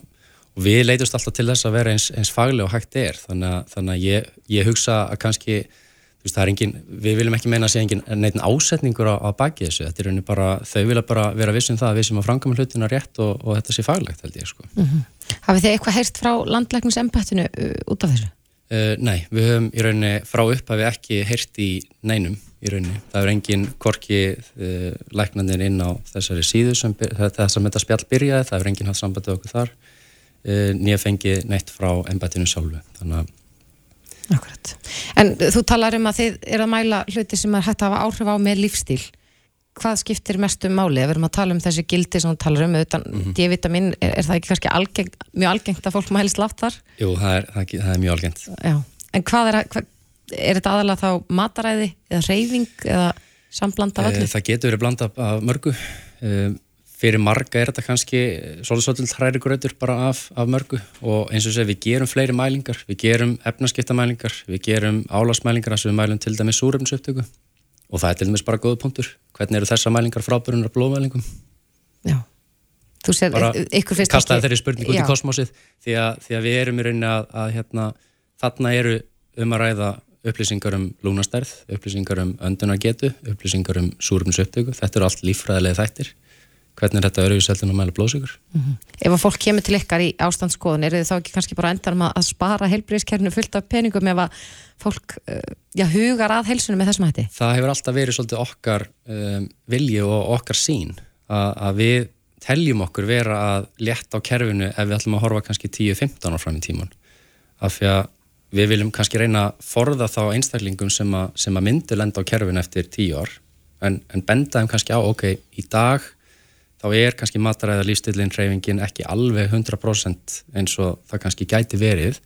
og við leitust alltaf til þess að vera eins, eins fagleg og hægt er, þannig að, þannig að ég, ég hugsa að kannski veist, engin, við viljum ekki meina að segja neitin ásetningur á, á baki þessu er bara, þau vilja bara vera vissum það að við sem að framkvæmum hlutina rétt og, og þetta sé faglegt held ég sko. mm -hmm. Hafið þið eitthvað heyrst frá landlækningsembattinu uh, út af þessu? Uh, nei, við höfum í rauninni frá upp að við ekki heyrst í neinum í rauninni, það er engin korki uh, læknandir inn á þessari síðu sem þess að þetta spjall byrjaði, það er engin hatt sambandið okkur þar nýja fengið neitt frá embattinu sjálfu, þannig að Akkurat. En þú talar um að þið er að mæla hluti sem er hægt að hafa áhrif á með lífstíl. Hvað skiptir mest um máli? Við erum að tala um þessi gildi sem þú talar um, auðvitað mm -hmm. D-vitamin, er, er það ekki kannski algeng, mjög algengt að fólk mælist látt þar? Jú, það er, það, það er mjög algengt. Já, en hvað er, hvað, er þetta aðalega þá mataræði eða reyfing eða samblanda af öllu? Það getur verið blanda af mörgu. Um, fyrir marga er þetta kannski svolítið hræri gröður bara af, af mörgu. Og eins og segja við gerum fleiri mælingar, við gerum efnaskiptamælingar, við gerum álagsmælingar þess að við mælum til dæmis súröfnsupptöku og það er til dæmis bara góða punktur. Hvernig eru þessa mælingar frábærunar blóðmælingum? Já, þú sér bara ykkur fyrst kastaði þeirri spurningu út í kosmosið því að, því að við erum í rauninni að, að hérna, þarna eru um að ræða upplýsingar um lúnastærð, upplýsingar um öndunargetu, upplýsingar um súröfnsupptöku, þetta eru allt lífræðilega þættir hvernig þetta eru í selðin að mæla blóðsökur. Mm -hmm. Ef að fólk kemur til ykkar í ástandsskoðun, er þið þá ekki kannski bara endan að spara heilbríðiskerfinu fullt af peningum ef að fólk uh, já, hugar að heilsunum með þessum hætti? Það hefur alltaf verið svolítið okkar um, vilji og okkar sín að, að við teljum okkur vera að létta á kerfinu ef við ætlum að horfa kannski 10-15 á fram í tíman af því að við viljum kannski reyna að forða þá einstaklingum sem að, sem að myndu lenda á kerfinu eftir 10 ár en, en benda þeim kannski á, ok, í dag þá er kannski mataræða lífstillin reyfingin ekki alveg 100% eins og það kannski gæti verið.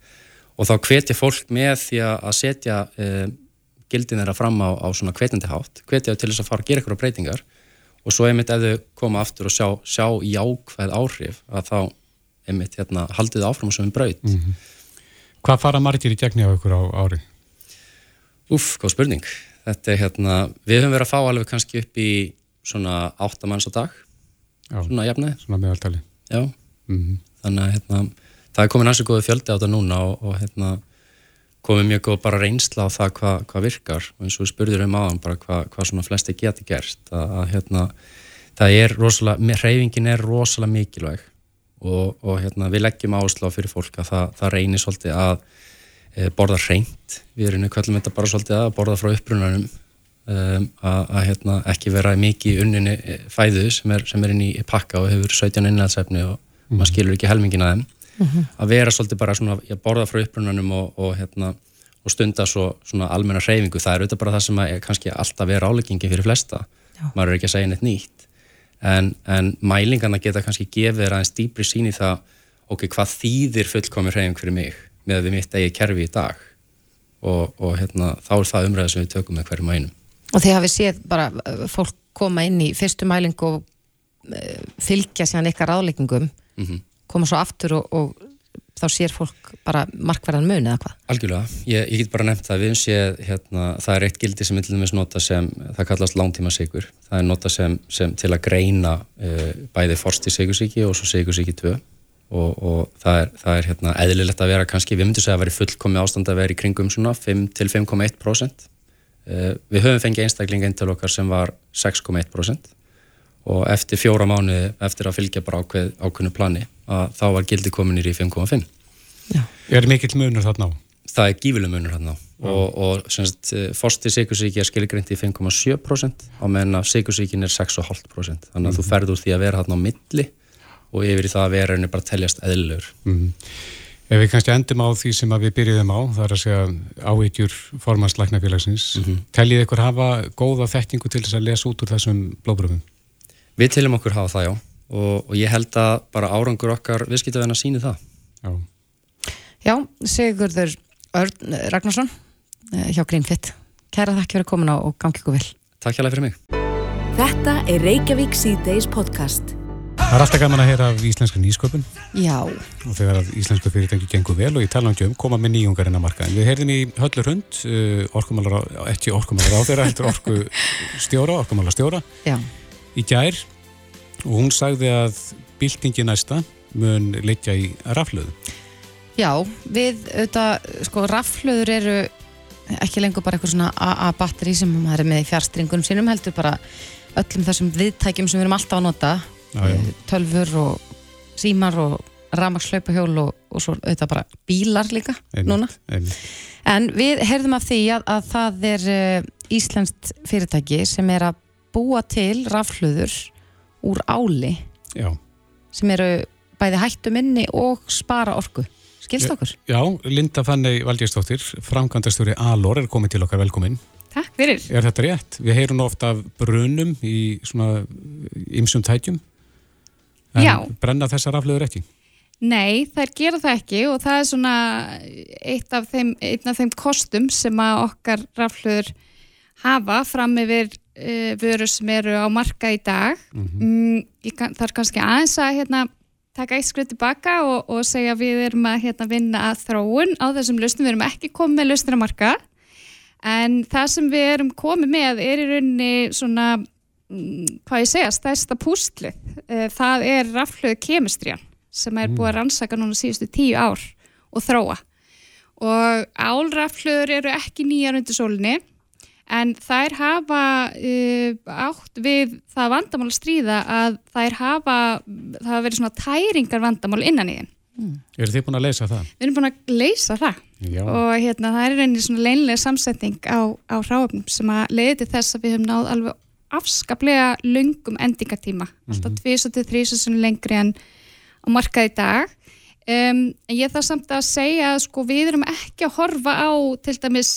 Og þá hvetja fólk með því að setja eh, gildin þeirra fram á, á svona hvetjandi hátt, hvetja til þess að fara að gera ykkur á breytingar. Og svo einmitt ef þau koma aftur og sjá, sjá jákvæð áhrif að þá einmitt hérna, haldið áfram sem við braut. Mm -hmm. Hvað fara margir í gegni á ykkur á ári? Uff, hvað spurning. Þetta er hérna, við höfum verið að fá alveg kannski upp í svona 8 manns á dag Já, svona jafnæði Svona meðaltali. Mm -hmm. þannig að hérna, það er komin hansi góði fjöldi á þetta núna og, og hérna komið mjög góð bara reynsla á það hvað hva virkar. Og eins og við spurðum um aðan bara hvað hva svona flesti geti gerst að, að hérna, það er rosalega, reyfingin er rosalega mikilvæg. Og, og hérna við leggjum áslá fyrir fólk að það, það reynir svolítið að e, borða reynd, við erum kallum þetta bara svolítið að borða frá upprunanum um, að, að hérna, ekki vera mikið unninni fæðu sem er, sem er inn í pakka og hefur 17 innhaldsefni og mm. maður skilur ekki helmingin að þeim mm -hmm. að vera svolítið bara svona, já, borða frá upprunanum og, og, hérna, og stunda svo, svona almenna hreyfingu, það er auðvitað bara það sem er kannski alltaf vera áleggingi fyrir flesta já. maður er ekki að segja neitt nýtt en, en mælingarna geta kannski gefið þér aðeins dýbri sín í það ok, hvað þýðir fullkomi hreyfing fyrir mig með að við mitt eigi kerfi í dag og, og hérna, þá er það umræðið sem við tökum með hverju mænum Og þið hafið séð bara uh, fólk koma inn í fyrstu mælingu og uh, fylgja sér ykkar ráðleggingum. Mm -hmm. koma svo aftur og, og þá sér fólk bara markverðan mun eða hvað? Algjörlega, ég, ég get bara nefnt það. Við séð, hérna, það er eitt gildi sem við nota sem, það kallast langtíma sigur það er nota sem, sem til að greina uh, bæði forsti sigursíki og svo sigursíki 2 og, og það er, það er hérna, eðlilegt að vera kannski, við myndum segja að vera í fullkomi ástand að vera í kringum svona 5-5,1% uh, við höfum fengið einstakling einn til okkar sem var 6,1% og eftir fjóra mánu eftir að fylgja bara ákveð, ákveðnu plani að þá var gildi kominir í 5,5 Er mikill munur þarna á? Það er gífileg munur þarna á og, og semst, fórsti sikursíki er skilgreint í 5,7% á meðan að sikursíkin er 6,5% þannig að mm -hmm. þú ferður úr því að vera þarna á milli og yfir í það að vera henni bara teljast eðlur mm -hmm. Ef við kannski endum á því sem við byrjuðum á það er að segja áhyggjur formanslæknafélagsins mm -hmm. teljið ykkur hafa góða þekkingu til þess að lesa út úr þessum blóbröfum? Við teljum okkur hafa það já. Og, og ég held að bara árangur okkar viðskiptaðina síni það. Já, já Sigurður Örn Ragnarsson eh, hjá Greenfit. Kæra þakk fyrir að koma og gangi ykkur vel. Takk hjá það fyrir mig. Þetta er Reykjavík C-Days podcast Það er alltaf gaman að heyra af íslenska nýsköpun. Já. Og þegar að íslensku fyrirtengi gengur vel og ég tala um koma með nýjungarinn að marka en við heyrðum í Höllur Hund uh, orkumálar ekki orkumálar á þeirra heldur orku stjóra, orkumálar stjóra Já. í gær. Og hún sagði að byltingi næsta mun leikja í raflöðu Já, við auðvitað, sko, raflöður eru ekki lengur bara eitthvað svona AA-batteri sem maður er með í fjárstringunum sínum heldur bara öllum þessum viðtækjum sem við erum alltaf að nota Já, já. tölfur og símar og rafmakslaupahjól og, og svo auðvitað bara bílar líka Einmitt, núna einmitt. en við heyrðum af því að, að það er uh, íslenskt fyrirtæki sem er að búa til raflöður úr áli Já, sem eru bæði hættu minni og spara orku skilst okkur? já Linda Fanney Valdíðsdóttir framkvæmdastjóri Alor er komið til okkar velkomin Takk fyrir. Er þetta rétt? Við heyrum ofta af brunum í svona ymsum tækjum en Já. brenna þessar raflöður ekki? Nei, þær gera það ekki og það er svona eitt af þeim, af þeim kostum sem að okkar raflöður hafa fram yfir uh, vöru sem eru á marka í dag. mm, ég kann, það er kannski aðeins að hérna, taka eitt skrið tilbaka og, og segja við erum að hérna, vinna að þróun á þessum lausnum, við erum ekki komið með lausnir að marka en það sem við erum komið með er í rauninni svona mm, hvað ég segja, stærsta pústlið Eh, það er raflöðu kemistrian sem er búið að rannsaka núna síðustu tíu ár og þróa. Og álraflöður eru ekki nýjar undir sólinni en þær hafa uh, átt við það vandamál að stríða að þær hafa það hafa verið svona tæringar vandamál innan í þeim. Er þið búin að leysa það? við erum búin að leysa það. Já, og hérna það er reyni svona leinlega samsetning á, á ráöfnum sem að leiði til þess að við höfum náð alveg afskaplega lungum endingatíma, alltaf tvís og til þrís sem lengri en á markað í dag. Um, en ég þarf samt að segja að sko við erum ekki að horfa á til dæmis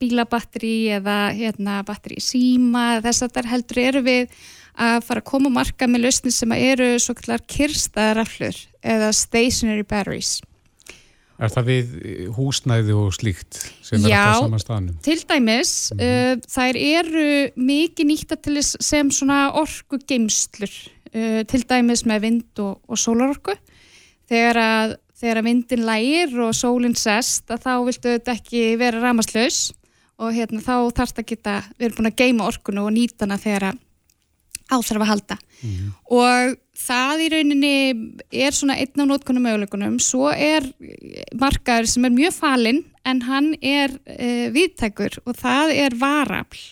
bílabatteri eða hérna, batteri síma þess að þar heldur eru við að fara að koma marka með lausni sem eru svo kallar kirstaðaraflur eða stationary batteries Er það við húsnæði og slíkt sem er Já. alltaf saman staðnum? Til dæmis, uh, þær eru mikið nýtta til þess sem svona orku geimslur, uh, til dæmis með vind og, og sólarorku. Þegar að, þegar að vindin lægir og sólinn sest, þá viltu þetta ekki vera ramaslaus og hérna þá þarf þetta að geta, við erum búin að geima orkunu og nýta hana þegar að áþarf að halda. Og það í rauninni er svona einn af nótkunum möguleikunum, svo er markaður sem er mjög falinn en hann er uh, viðtækur og það er varafl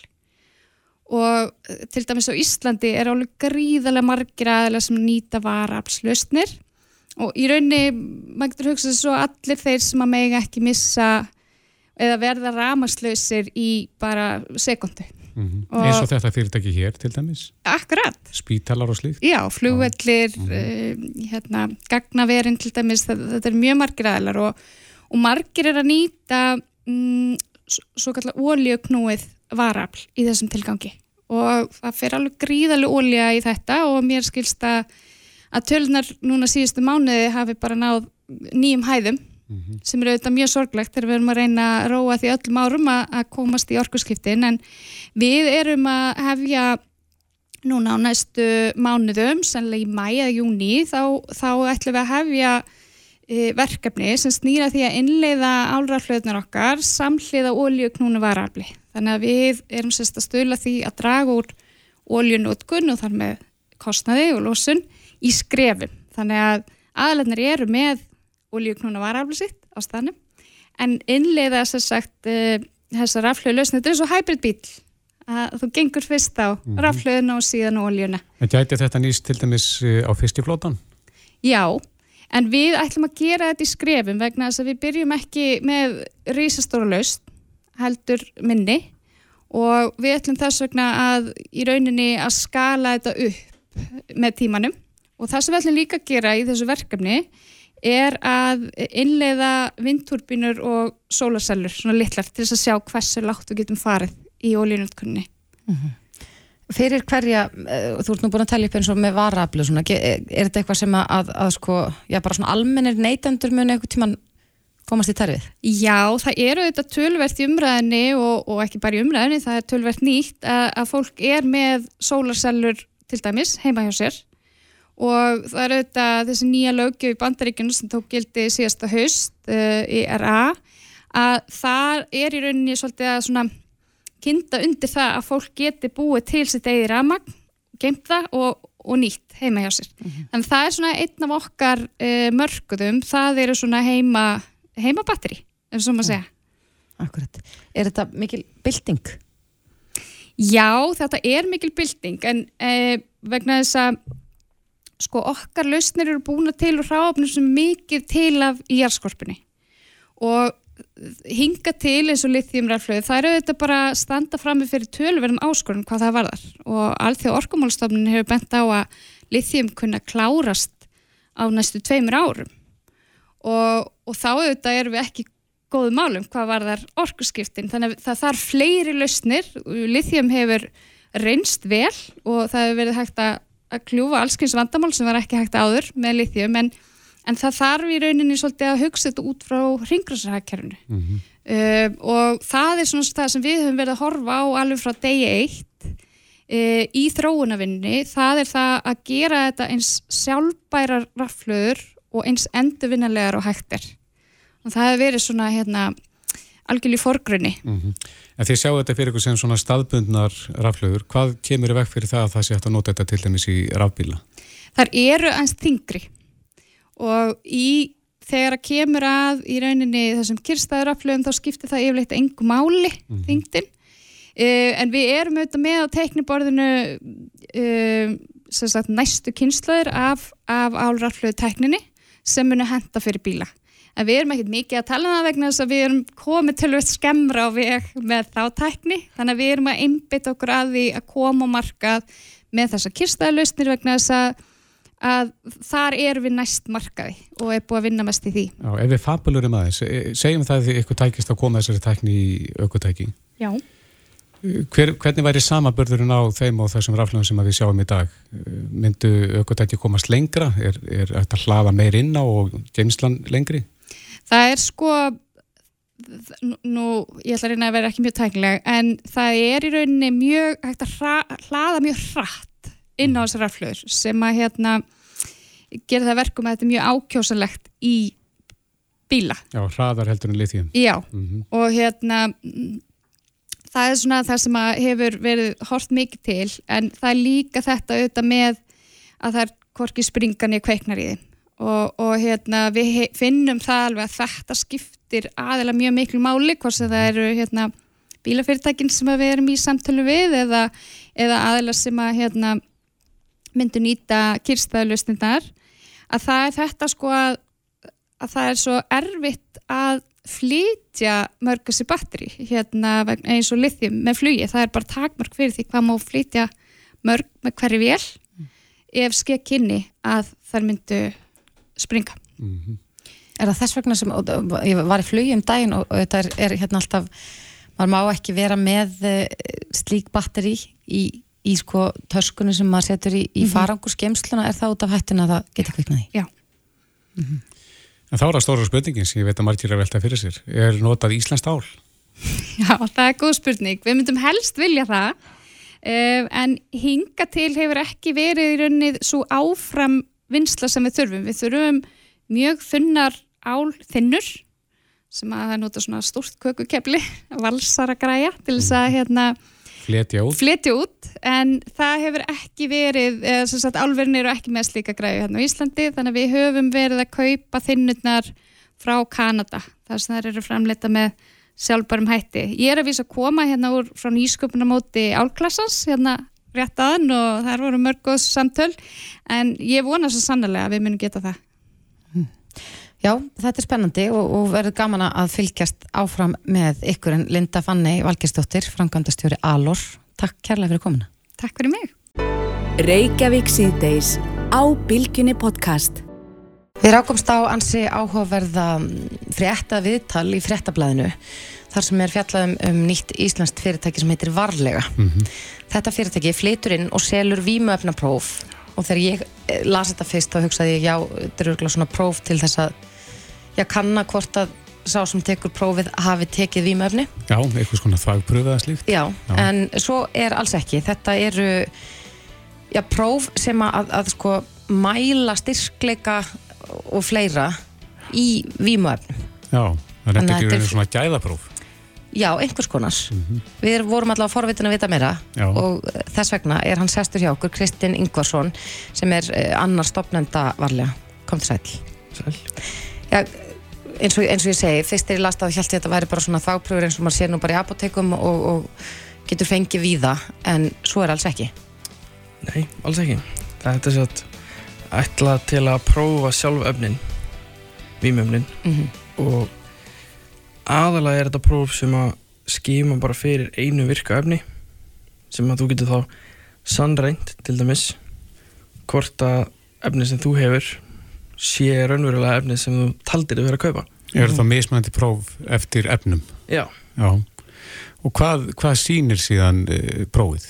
og eh, til dæmis á Íslandi er alveg gríðarlega margir aðeila sem nýta varaflslausnir og í rauninni, maður getur hugsað svo allir þeir sem að mega ekki missa eða verða ramaslausir í bara sekundu. Mm Og- Eins og þetta fyrirtæki hér til dæmis, Akkurat. spítalar og slíkt. Já, flugvellir, uh, hérna, gagnaverin til dæmis, þetta, er mjög margir aðlar og, og margir er að nýta mm, svo kallar ólíuknúið varafl í þessum tilgangi. Og það fer alveg gríðalega ólíja í þetta og mér skilst að, að tölunar núna síðustu mánuði hafi bara náð nýjum hæðum sem er auðvitað mjög sorglegt þegar við erum að reyna að róa því öllum árum að, komast í orkuskiptin en við erum að hefja núna á næstu mánuðum, sannlega í mæ eða júni, þá, þá ætlum við að hefja e, verkefni sem snýra því að innleiða álraflöðnar okkar samhliða ólíuknúnu varafli. Þannig að við erum sérst að stöla því að draga úr ólíunótkun og þar með kostnaði og losun í skrefum. Þannig að aðlarnir eru með ólíuknúna varafli sitt á stanum en innleiða sem sagt e, þessar raflöðu lausnir, þetta er svo hybrid bíl að þú gengur fyrst á mm raflöðuna og síðan oljuna. En gæti þetta nýst til dæmis eh, á fiskiflótan? Já, en við ætlum að gera þetta í skrefum vegna þess að við byrjum ekki með risastóra laust, heldur minni. Og við ætlum þess vegna að í rauninni að skala þetta upp með tímanum. Og það sem við ætlum líka að gera í þessu verkefni er að innleiða vindturbínur og sólarsellur, svona litlar, til þess að sjá hversu látt við getum farið í ólínutkunni. Fyrir hverja, uh, þú ert nú búin að tellja upp eins og með varaflu, svona, er er þetta eitthvað sem að, að, sko, já bara svona almennir neytendur muni eitthvað tíman komast í terfið? Já, það eru þetta tölvert í umræðinni og, og ekki bara í umræðinni, það er tölvert nýtt að, að fólk er með sólarsellur til dæmis heima hjá sér og það eru þetta þessi nýja lögjöf í bandaríkjunum sem tók gildi síðasta haust uh, í RA að það er í rauninni svolítið að svona kynda undir það að fólk geti búið til sitt eigið ramagn, geimt það og, og nýtt heima hjá sér. Þannig að það er svona einn af okkar uh, mörguðum, það eru svona heima, heimabatteri, ef svo maður segja. Akkurat. Er þetta mikil bylting? Já, þetta er mikil bylting en uh, vegna þess að sko okkar lausnir eru búin til úr hráöfnum sem mikið til af í jarðskorpunni. Og hinga til eins og lithiumraflöðu, það eru þetta bara að standa frammi fyrir tölverðum áskorun hvað það varðar. Og allþjóð orkumálstofnin hefur bent á að lithium kunna klárast á næstu tveimur árum. Og, og þá auðvitað erum við ekki góðu málum hvað varðar orkuskiptin. Þannig að það þarf fleiri lausnir. Lithium hefur reynst vel og það hefur verið hægt að, að kljúfa allskins vandamál sem var ekki hægt áður með lithium en, en það þarf í rauninni svolítið að hugsa þetta út frá hringrásarhagkerfinu Mhm. uh, og það er svona það sem við höfum verið að horfa á alveg frá degi eitt uh, í þróunavinni það er það að gera þetta eins sjálfbærar raflöður og eins endurvinnalegar og hægtir og það hefur verið svona hérna algjörlega í forgrunni Mhm. En þið sjáu þetta fyrir ykkur sem svona staðbundnar raflöður. Hvað kemur í veg fyrir það að það sé hægt að nota þetta til dæmis í rafbíla? þar eru eins þingri og í þegar að kemur að í rauninni þessum kyrstæðuraflöðum þá skiptir það yfirleitt engu máli þingdin uh, en við erum auðvitað með á tekniborðinu uh, sem sagt næstu kynslaður af, af álraflöðu tekninni sem munu henda fyrir bíla en við erum ekkert mikið að tala um það vegna þess að við erum komið til að skemmra á veg með þá tækni þannig að við erum að einbytta okkur að því að koma á markað með þessa kyrstaðalausnir vegna þess að, að þar erum við næst markaði og er búið að vinna mest í því Já, ef við fabulurum aðeins, e, segjum það að ykkur tækist að koma þessari tækni í aukutæki. Já. Hver, hvernig væri samabörðurinn á þeim og þessum raflöfum sem við sjáum í dag? Myndu aukutæki komast lengra? Er, er þetta hlaða meir inn á og geimslan lengri? Það er sko nú, ég ætla að reyna að vera ekki mjög tæknileg en það er í rauninni mjög hægt að hra, hlaða mjög hratt inn á þessar raflöður sem að hérna gera það verkum að þetta er mjög ákjósalegt í bíla. Já, hraðar heldur en lithium. Já, mm -hmm. og hérna það er svona það sem hefur verið hort mikið til en það er líka þetta auðvitað með að það er hvorki springan í kveiknar í þeim og, og hérna, við finnum það alveg að þetta skiptir aðeila mjög miklu máli hvort sem það eru hérna, bílafyrirtækin sem við erum í samtölu við eða, eða aðeila sem að hérna, myndu nýta kyrstaðalustindar að það er þetta sko að, að það er svo erfitt að flytja mörgasi batteri hérna eins og lithium með flugi, það er bara takmark fyrir því hvað má flytja mörg með hverju vél mm. ef skekk kynni að það myndu springa. Mm -hmm. Er það þess vegna sem, ég var í flugi um daginn og, og þetta er, er hérna alltaf, maður má ekki vera með uh, slík batteri í, í sko törskunni sem maður setur í, í mm -hmm. faranguskemsluna, er það út af hættin að það geta kviknaði? Já. Mm -hmm. En þá er það stóra spurningin sem ég veit að margir er veltað fyrir sér. Er notað Íslands ál? *laughs* Já, það er góð spurning. Við myndum helst vilja það, uh, en hinga til hefur ekki verið í raunnið svo áfram vinsla sem við þurfum. Við þurfum mjög þunnar álþinnur sem að það nota svona stort kökukepli, *laughs* valsara græja til þess að hérna fletja út. fletja út en það hefur ekki verið, sem sagt álverðin eru ekki með slíka græju hérna á Íslandi þannig að við höfum verið að kaupa þinnurnar frá Kanada þar sem það eru framleita með sjálfbærum hætti. Ég er að vísa að koma hérna úr frá nýsköpunamóti álklassans hérna rétt aðan og það voru mörgóðs samtöl en ég vona svo sannlega að við munum geta það. Já, þetta er spennandi og, og verður gaman að fylgjast áfram með ykkur en Linda Fanni Valgersdóttir, frangandastjóri Alor. Takk kærlega fyrir komina. Takk fyrir mig. Reykjavík síðdeis á Bilginni podcast. Við rákumst á ansi áhugaverða frétta viðtal í fréttablaðinu þar sem er fjallað um, um nýtt íslenskt fyrirtæki sem heitir Varlega. Mm -hmm. Þetta fyrirtæki flytur inn og selur vímuöfnapróf og þegar ég eh, las þetta fyrst þá hugsaði ég já, þetta eru eitthvað svona próf til þess að ég kanna hvort að sá sem tekur prófið hafi tekið vímuöfni. Já, eitthvað svona þvagpröfið að slíkt. Já, já, en svo er alls ekki. Þetta eru já, próf sem að, að, að sko mæla styrkleika og fleira í vímuöfnum. Já, það er ekki verið svona gæðapróf. Já, einhvers konar. Mm -hmm. Við vorum allavega forvitin að vita meira Já. og þess vegna er hann sestur hjá okkur, Kristinn Ingvarsson, sem er eh, annar stopnenda varlega. Kom til sæl. Sæl. Já, eins og, eins og ég segi, fyrst er ég last að held ég að þetta væri bara svona þápröfur eins og maður sé nú bara í apotekum og, og getur fengið víða, en svo er alls ekki. Nei, alls ekki. Þetta er svo að ætla til að prófa sjálf öfnin, vímöfnin, mm -hmm. og aðalega er þetta próf sem að skíma bara fyrir einu virka efni sem að þú getur þá sannreint til dæmis hvort að efni sem þú hefur sé raunverulega efni sem þú taldir að vera að kaupa Er það mismændi próf eftir efnum? Já, Já. Og hvað, hvað sýnir síðan e, prófið?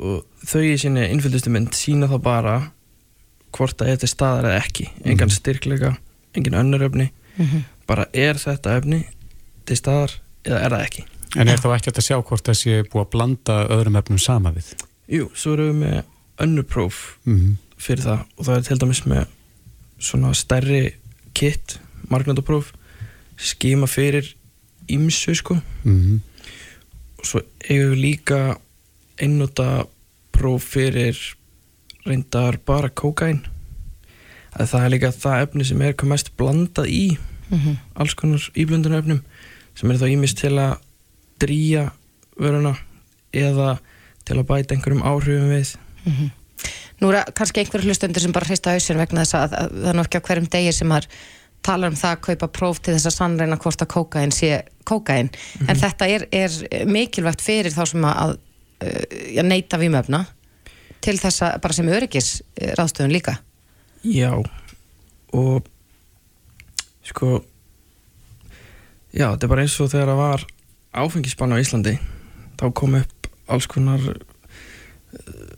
Og þau í sinni innfylgdustu mynd sína þá bara hvort að þetta er staðar eða ekki engan mm. styrkleika, engin önnur efni mm -hmm. bara er þetta efni til staðar eða er það ekki. En er þá ekki að sjá hvort það sé búið að blanda öðrum efnum sama við? Jú, svo erum við með önnu próf mm -hmm. fyrir það og það er til dæmis með svona stærri kit, margnandapróf skima fyrir ímsu sko mm -hmm. og svo eigum við líka einnúta próf fyrir reyndar bara kókain það er líka það efni sem er komast blandað í mm -hmm. alls konar íblöndunarefnum sem er þá ímist til að drýja vöruna eða til að bæta einhverjum áhrifum við. Mm -hmm. Nú er kannski einhverju hlustundir sem bara hreista hausin vegna þess að, að það er nokkja hverjum degi sem maður talar um það að kaupa próf til þess að sannreina hvort að kókain sé kókain en þetta er, er mikilvægt fyrir þá sem að, að uh, neyta vímöfna til þess að bara sem öryggis ráðstöðun líka. Já og sko já, þetta er bara eins og þegar það var áfengisbann á Íslandi. Þá kom upp alls konar uh,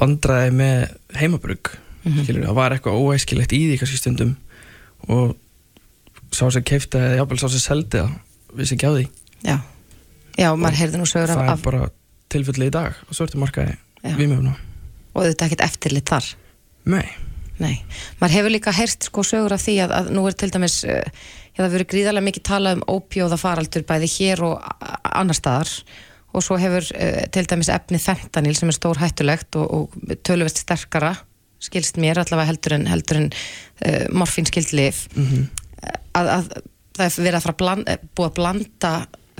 vandræði með heimabrugg Mhm. skilur, það var eitthvað óæskilegt í því kannski stundum og sá sem keifta eða jáfnvel sá sem seldi það vissi ekki á því. Já, já maður heyrði nú sögur það af, er af bara tilfelli í dag á svörtu markaði Já. vímöfna og þetta ekkert eftirlit þar? Nei, Nei, maður hefur líka heyrt sko sögur af því að, að nú er til dæmis uh, það verið gríðarlega mikið talað um ópjóða faraldur bæði hér og annar staðar. Og svo hefur uh, til dæmis efnið fentanil sem er stór hættulegt og, og töluvert sterkara skilst mér allavega heldur en, en uh, morfín skild lif að, að það er verið að blanda, búið að blanda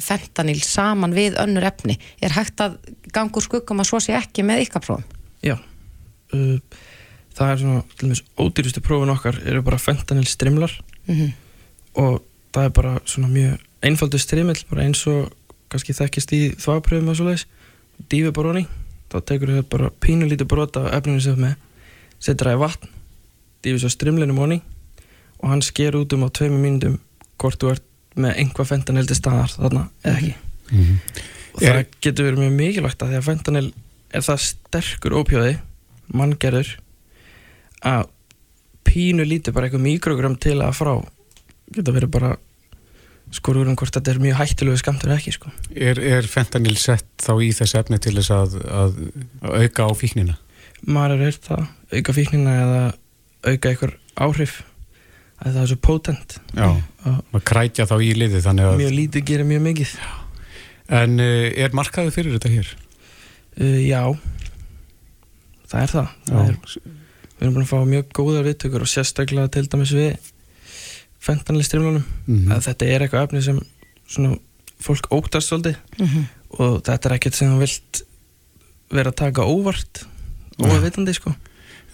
fentanil saman við önnur efni. Er hægt að ganga úr skuggum að svo sé ekki með ykkar prófum? Já. Uh, það er svona, ódýrustu prófin okkar eru bara fentanil strimlar mm og það er bara svona mjög einfaldur strimill, bara eins og kannski þekkist í þvapröfum og svoleiðis dýfi bara honi, þá tekur þau bara pínu lítið brot af efninu sem ert með setur það í vatn dýfi svo strimlinum honi og hann sker út um á tveimur mínútum hvort þú ert með einhvað fentanil til staðar þarna eða ekki Mhm. og það Er- getur verið mjög mikilvægt að því að fentanil er það sterkur ópjóði manngerður að pínu lítið bara eitthvað mikrogram til að frá geta verið bara skorur um hvort þetta er mjög hættulegu skamtur eða ekki sko. Er, er fentanil sett þá í þessi efni til þess að, að, að auka á fíknina? maður er það, auka fíknina eða auka einhver áhrif að það er svo potent Já, að að krækja þá í að mjög lítið gerir mjög mikið En uh, er markaði fyrir þetta hér? uh, já það er það, það er, við erum búin að fá mjög góðar viðtökur og sérstaklega til dæmis við fentanlistrimlunum Mhm. að þetta er eitthvað efni sem svona fólk óttast svolítið og þetta er ekkert sem þú vilt vera að taka óvart óvitandi sko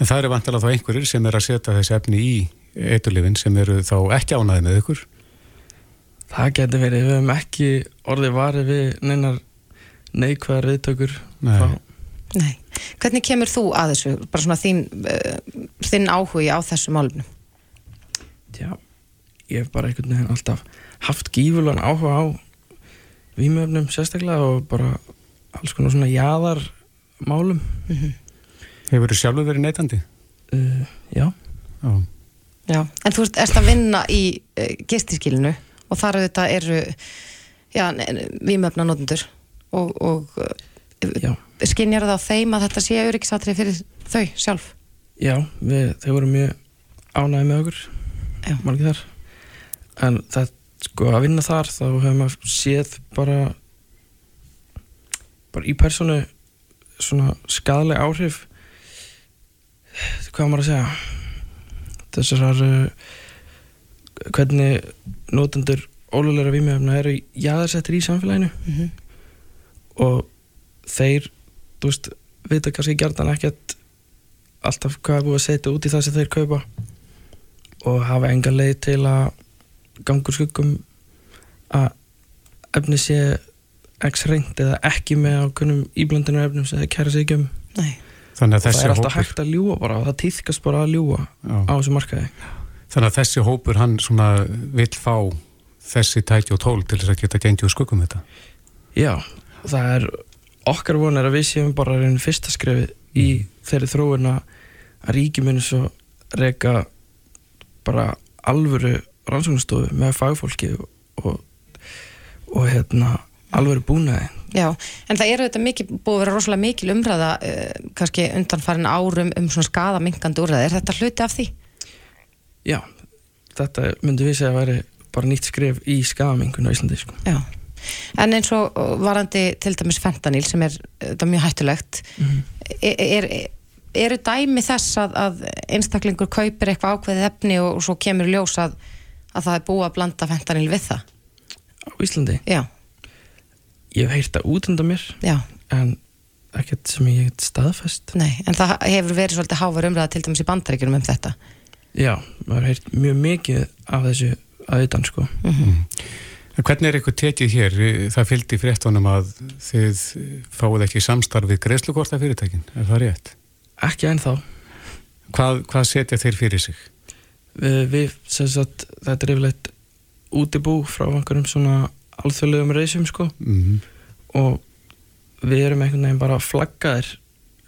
En það eru vantilega þá einhverjir sem er að setja þessi efni í eiturlifin sem eru þá ekki ánaði með ykkur það getur verið, við hefum ekki orðið varið við neinar neikvæðar viðtökur Nei. frá Nei. Hvernig kemur þú að þessu? Bara svona þín, uh, þinn áhugi á þessu málumnum? Já, ég hef bara einhvern veginn alltaf haft gífurlegan áhuga á vímöfnum sérstaklega og bara alls konar svona jaðar málum Hefur þú sjálfur verið neytandi? uh, Já, Já. Já. En þú ert, að vinna í uh, gistiskilinu og þar auðvitað eru notendur og, og já, skinjar það á þeim að þetta sé öryggisatrið fyrir þau sjálf? já við, þau voru mjög ánæði með okkur Já. margir þar en það, sko, að vinna þar þá hefur maður séð bara bara í personu svona skadaleg áhrif. Hvað maður að segja? Þessar uh, hvernig notendur ólulegra vímjöfna eru jaðarsettir í samfélaginu. Mhm. og þeir þú veist, vita kannski gjarnan ekkert alltaf hvað er búið að setja út í það sem þeir kaupa. Og hafa enga leið til að gangur skuggum að efni sé x reynd eða ekki með ákveðnum íblandinu efnum sem þeir kæra sig ekki um Nei. Þannig að og það þessi er alltaf hópur hægt að ljúa bara og það týðkast bara að ljúa Já. á þessu markaði Þannig að þessi hópur hann svona vill fá þessi tæki og tól til þess að geta gengið úr skuggum þetta Já, það er okkar vonir að við séum bara einn fyrsta skrefið í þeirri þróun að muni svo reyka bara alvöru rannsóknastofu með fagfólki og, og, og hérna alvöru búnaði Já, en það eru þetta mikið, búið að vera rosalega mikil umræða uh, kannski undanfarin árum um svona skadamingandi úrræði. Er þetta hluti af því? Já, þetta myndi við segja að væri bara nýtt skref í skadamingun á Íslandi sko. Já. En eins og varandi til dæmis fentanil sem er þetta mjög hættulegt er, er, eru dæmi þess að, að einstaklingur kaupir eitthvað ákveðið efni og, og svo kemur ljós að, að það er búið að blanda fentanil við það? á Íslandi. Já, Ég hef heyrt það út undan mér já, en ekkert sem ég get staðfest nei, en það hefur verið svolítið hávar umræða til dæmis í bandaríkjunum um þetta. Já, maður heirt mjög mikið af þessu að utan sko. En hvernig er ykkur tekið hér? Það fylgdi fréttunum að þið fáið ekki samstarf við greiðslukorta fyrirtækin, er það rétt? Ekki ennþá. Hvað, hvað setja þeir fyrir sig? Við, sem sagt, þetta er yfirleitt útibú frá einhverjum svona alþjóðlegum reysum sko Mm og við erum einhvern veginn bara flaggaðir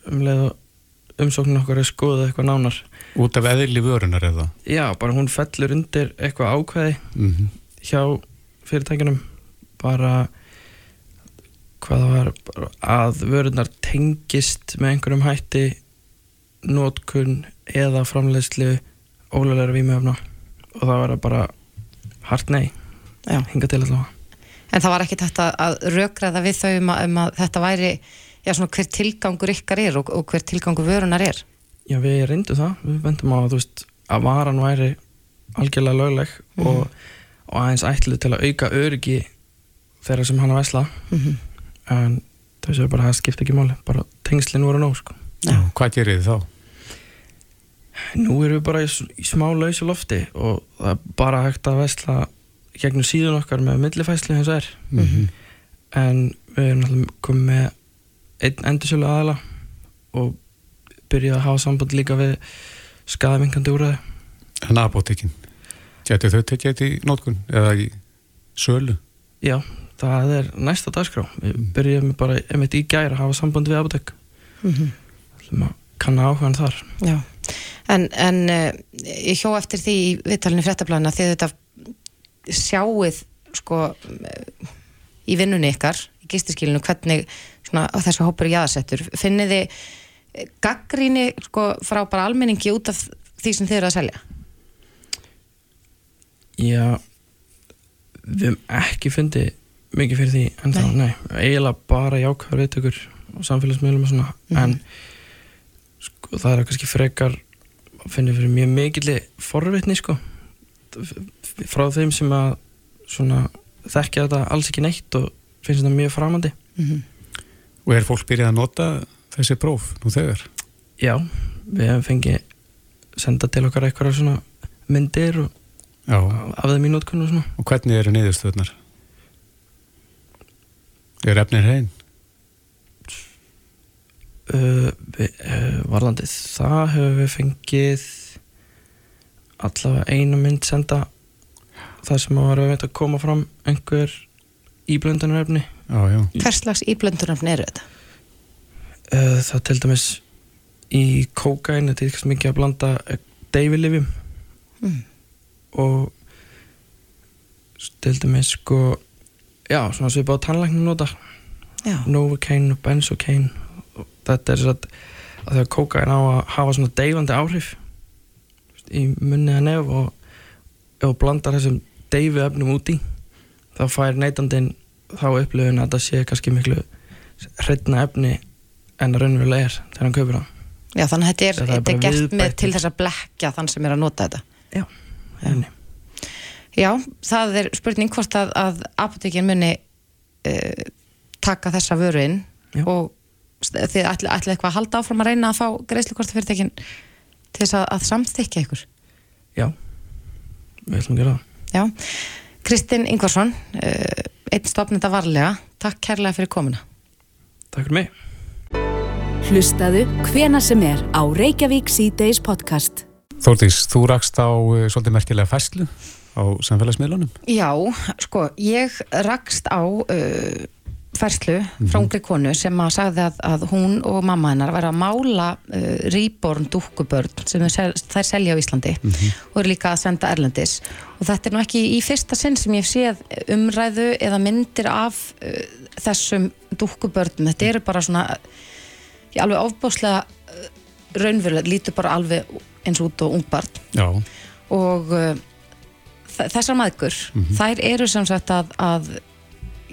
um leið og umsóknin okkar er skoðað eitthvað nánar. Út af eðli vörunar eða? Já, bara hún fellur undir eitthvað ákveði Mm hjá fyrirtækjunum bara hvað það var bara að vörunar tengist með einhverjum hætti nótkun eða framleiðslu ólega vímöfna og það var bara hart nei Já. hinga til allavega En það var ekki þetta að rökraða við þau um að, um að þetta væri já, svona hver tilgangur ykkar er og, og hver tilgangur vörunar er. Já, við reyndum það, við vendum á að þú veist að varan væri algjörlega lögleg og, og aðeins ætlu til að auka öryggi þeirra sem hann að vesla Mhm. en þau séu bara að það skipta ekki máli bara tengslinn voru nóg sko Já. Hvað gerir þið þá? Nú erum við bara í, smá lausu lofti og það er bara hægt að vesla gegnum síðun okkar með millifæslu eins og er. Mm en við erum náttúrulega komið með einn endursölu aðala og byrjuð að hafa samband líka við skadavingandi úrræði. En apotekin? Gætu þau tekið þetta í nótkun eða í sölu? Já, það er næsta dagskrá. Við byrjuðum bara einmitt í gær að hafa samband við apotek Mm sem að kanna áhugan þar. Já, en, en uh, ég hjó eftir því í viðtalinu fréttablaðina að þetta sjáuð sko eh, í vinnunni ykkar, í gistiskilinu hvernig svona, þessu hópur jaðarsettur. Finnið þið eh, gaggríni sko frá bara almenningi út af því sem þið eru að selja? Já, við hefum ekki fundið mikið fyrir því en þá, nei, eiginlega bara jákvæður viðtökur og samfélagsmiðlum og svona en sko, það er kannski frekar að finna fyrir mjög mikilli forvitni sko frá þeim sem að svona þekkja þetta alls ekki neitt og finnst þetta mjög framandi Og er fólk byrjað að nota þessi próf nú þegar? Já, við hefum fengið senda til okkar eitthvað svona myndir og Já. af þeim í nótkunn og svona Og hvernig eru niðurstöðnar? Er efnir hrein? Uh, við, uh, varðandi það höfum við fengið allavega einu mynd senda þar sem að var að koma fram einhver íblöndunarefni Já, já. hvers slags íblöndunarfn eru þetta? uh, það til dæmis í kókain þetta er ekki mikið að blanda deyfilifjum Mm. og til dæmis sko já, svona svipað á tannlæknum nota Já, Novocaine og Benzocaine þetta er satt að þegar kókain á að hafa svona deyfandi áhrif í munni að nef og ef þú blandar þessum deyfi efnum út í þá fær neytandinn þá upplifun að það sé kannski miklu hreitna efni en að raunverulega er þegar hann kaupir það. Já þannig að þetta er, Þetta er þetta er gert með viðbætur. til þess að blekja þann sem er að nota þetta. Já, henni Já, það er spurning hvort að, að apotekin muni uh, taka þessa vöru inn og þið ætli, ætli eitthvað að halda áfram að reyna að fá greiðslukorta fyrirtekin til þess að, að samþykja ykkur. Já, við ætlum að gera það Já, Kristinn Ingvarsson, uh, einn stofnenda varlega, takk kærlega fyrir komuna. Takk fyrir mig Hlustaðu hvena sem er á Reykjavík C-Days podcast. Þórdís, þú rakst á uh, svolítið merkilega fæslu á samfélagsmiðlunum. Já, sko, ég rakst á uh, færslu frá ungri konu sem að sagði að, að hún og mamma hennar væri að mála uh, rýborn dúkkubörn sem þær sel, þær selja á Íslandi og eru líka að senda Erlendis. Og þetta er nú ekki í fyrsta sinn sem ég séð umræðu eða myndir af uh, þessum dúkkubörnum. Þetta eru bara svona ég alveg ofbáslega uh, raunverulega, lítur bara alveg eins út og ungbarn Já, og þessar maðgur, þær eru sem sagt að, að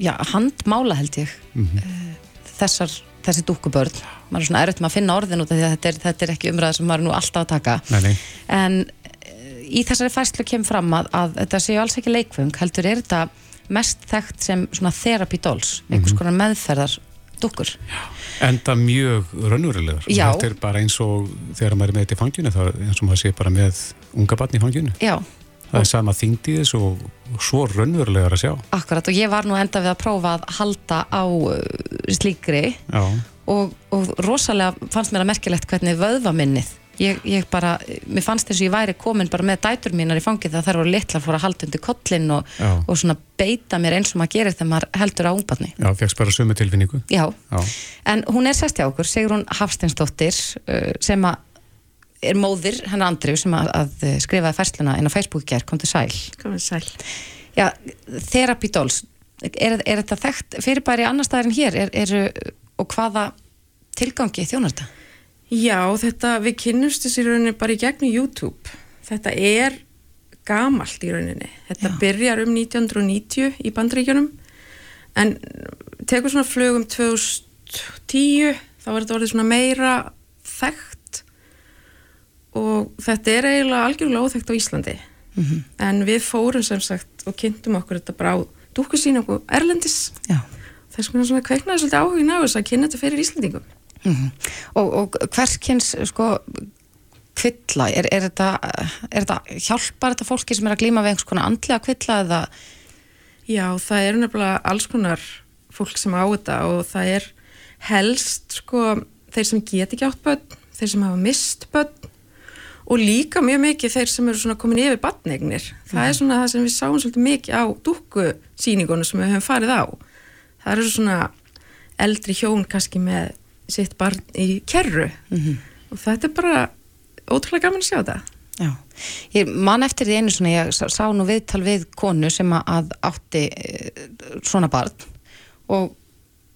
já, handmála held ég uh, þessar, þessi dúkkubörn. Maður er svona erfitt með að finna orðin út af því að þetta er, þetta er ekki umræða sem maður er nú alltaf að taka. Nei, nei. en uh, í þessari færslu kemur fram að, að þetta séu alls ekki leikfung heldur er þetta mest þekkt sem svona therapy dolls, einhvers konar meðferðar dúkkur. Enda mjög raunverulegar. Þetta er bara eins og þegar maður er með þetta í fanginu, það er eins og maður sé bara með unga barn í fanginu. Já, Það er sama þyngd í þess og, svo raunverulegar að sjá. akkurat og ég var nú enda við að prófa að halda á uh, slíkri. Og, og rosalega fannst mér að merkilegt hvernig vöðva minnið ég, ég bara, mér fannst þess að ég væri komin bara með dætur mínar í fangið þegar þær voru litla fór að halda undir kollin og, og svona beita mér eins og maður gerir þegar maður heldur á ungbarni. Já, fegst bara sömu tilfinningu. Já, Já, en hún er sest hjá okkur, Sigrún Hafsteinsdóttir uh, sem að er móðir hennar Andrið sem að, að skrifaði færsluna inn á Facebook í gær, kom til sæl sæl. Já, Therapy Dolls er, er þetta þekkt fyrirbæri annar staðar en hér er, er, og hvaða tilgangi þjónar þetta? Já, þetta, við kynnumst þessi rauninni bara í gegnum YouTube. Þetta er gamalt í rauninni. Þetta Já. byrjar um 1990 í bandríkjunum en tekur svona flugum 2010 þá var þetta orðið svona meira þekkt og þetta er eiginlega algjörlega óþekkt á Íslandi. En við fórum sem sagt og kynntum okkur þetta bara á dúkkusýningu Erlendis. Já. þess vegna svona kveiknaði svolítið áhugin á þess að kynna þetta fyrir Íslandingum Mm og, og hverskins sko kvilla, er, er, þetta, er þetta hjálpar þetta fólki sem er að glíma við einhvers konar andlega kvilla eða? Já, það eru nefnilega alls konar fólk sem á þetta og það er helst sko þeir sem get ekki átt börn, þeir sem hafa mist börn og líka mjög mikið þeir sem eru komin yfir barneignir. Það er svona það sem við sáum svolítið mikið á dúkkusýningunum sem við höfum farið á. Það eru svona eldri hjón kannski með sitt barn í kerru og þetta er bara ótrúlega gaman að sjá þetta. Já, ég man eftir því einu svona, ég sá, nú viðtal við konu sem að- átti e, svona barn og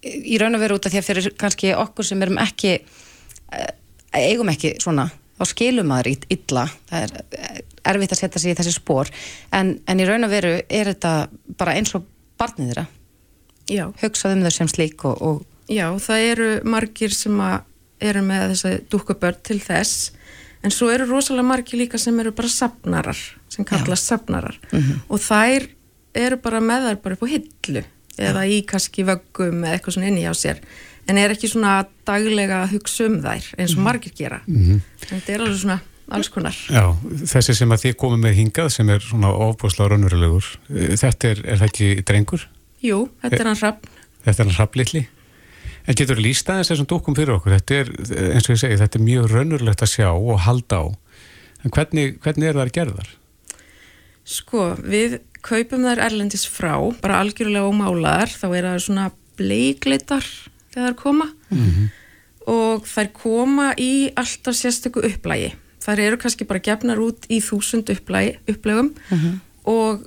í raun og veru út af því að fyrir kannski okkur sem erum ekki e, eigum ekki svona, þá skilum maður ít- illa, það er e, erfitt að setja sig í þessi spór en, en í raun og veru er þetta bara eins og barnið þeirra, Já. hugsað um þau sem slík og, og Já, það eru margir sem eru með þessi dúkkubörn til þess. En svo eru rosalega margir líka sem eru bara sapnarar, sem kallast sapnarar og þær eru bara með þær bara upp á hillu. Eða í kannski vöggum eða eitthvað svona inni hjá sér en er ekki svona daglega að hugsa um þær eins og margir gera en þetta er alveg svona alls konar já, þessi sem að þið komið með hingað sem er svona ofbúslega raunverulegur, eh, þetta er, er það ekki drengur? Jú, þetta er hann rapp Þetta er hann hraflitli. En getur líst aðeins þessum dúkum fyrir okkur? Þetta er, eins og ég segi, þetta er mjög raunverulegt að sjá og halda á. En hvernig, hvernig er það gerðar? Sko, við kaupum þær erlendis frá, bara algjörlega ómálaðar, þá er það svona bleiklitar þegar þær koma. Og þær koma í alltaf sérstöku upplægi. Þær eru kannski bara gefnar út í þúsund upplægi, upplægum og,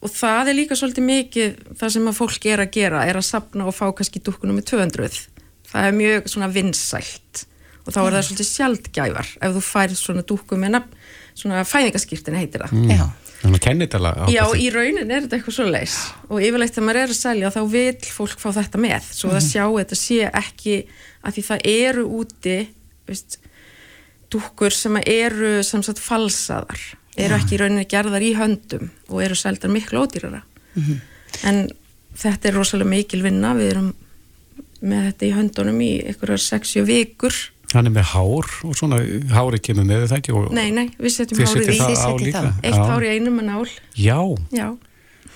og það er líka svolítið mikið það sem að fólk er að gera, er að sapna og fá kannski dúkkunum með 200. Það er mjög svona vinsælt. Og þá er það svolítið sjaldgæfar ef þú færð svona dúkku með nafn, svona fæðingaskýrtin heitir það. já, Þannig að kennitala á Já, í raunin er þetta eitthvað svo leis og yfirleitt þegar maður er að selja þá vil fólk fá þetta með. Svo það sjá þetta sé ekki að því það eru úti veist, dúkkur sem eru sem sagt falsaðar. Eru ekki í rauninni gerðar í höndum og eru seldar miklu ódýrara. En þetta er rosalega mikil vinna. Við erum með þetta í höndunum í einhverjar 60 vikur Hann er með hár og svona hári kemur með það ekki? Og nei, nei, við setjum hárið setjum í það Þið líka. það. eitt hár í einum með nál Já, já.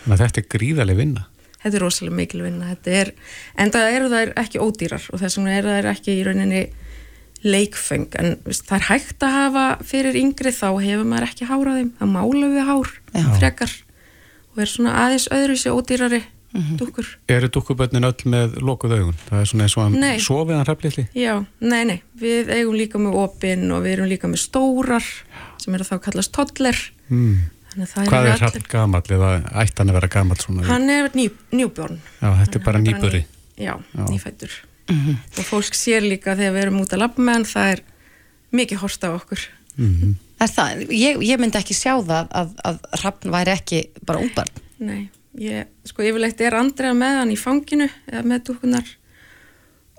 Þannig að þetta er gríðarlega vinna. þetta er rosalega mikil vinna. Þetta er, en það eru þær ekki ódýrar og þess vegna eru þær ekki í rauninni leikfeng en veist, það er hægt að hafa fyrir yngri þá hefur maður ekki hár á þeim. Þá málum við hár Já. frekar og er svona aðeins öðru sér ódýrari dúkkur Eru dúkkubönnin öll með lokuð augun? Það er svona eins og hann Nei. sofið hann hraflitli? já, nei, nei, við eigum líka með opin og við erum líka með stórar sem eru þá kallast toddler Mm. að Hvað er hrafn gamall eða ætti hann að vera gamall svona? hann er ný, nýbjörn Já, þetta er bara nýburi. já, Já. nýfættur og fólk sér líka þegar við erum út að labba með hann það er mikið horst á okkur Mm er það, ég, ég myndi ekki sjá það að, að hrafn væri ekki bara ungbarn Nei, ég, sko yfirleitt er Andrea með hann í fanginu eða með dúkkunar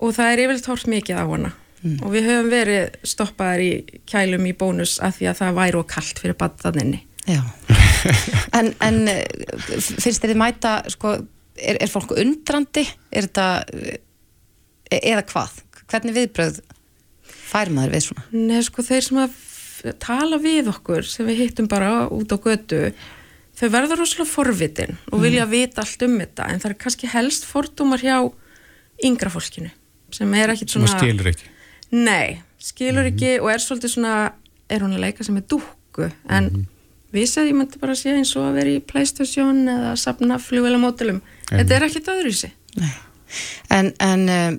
og það er yfirleitt hort mikið á hana og við höfum verið stoppaðar í kælum í bónus af því að það væri og kallt fyrir badðaninni. Já. *laughs* en, en eh, finnst þér þið mæta, sko, er, er fólk undrandi? Er þetta, e eða hvað? Hvernig viðbröð fær maður við svona? Nei, sko, þeir sem að tala við okkur sem við hittum bara út á götu þau verða rosalega forvitin og vilja vita allt um þetta en það er kannski helst fordómar hjá yngra fólkinu sem er ekkit sem svona að skilur ekki. Nei, skilur ekki og er svolítið svona, er hún að leika sem er dúkku? En við segðum ég myndi bara að sé eins og að vera í Playstation eða að safna flugvélamódulum þetta er ekkit öðru í sig En, en um,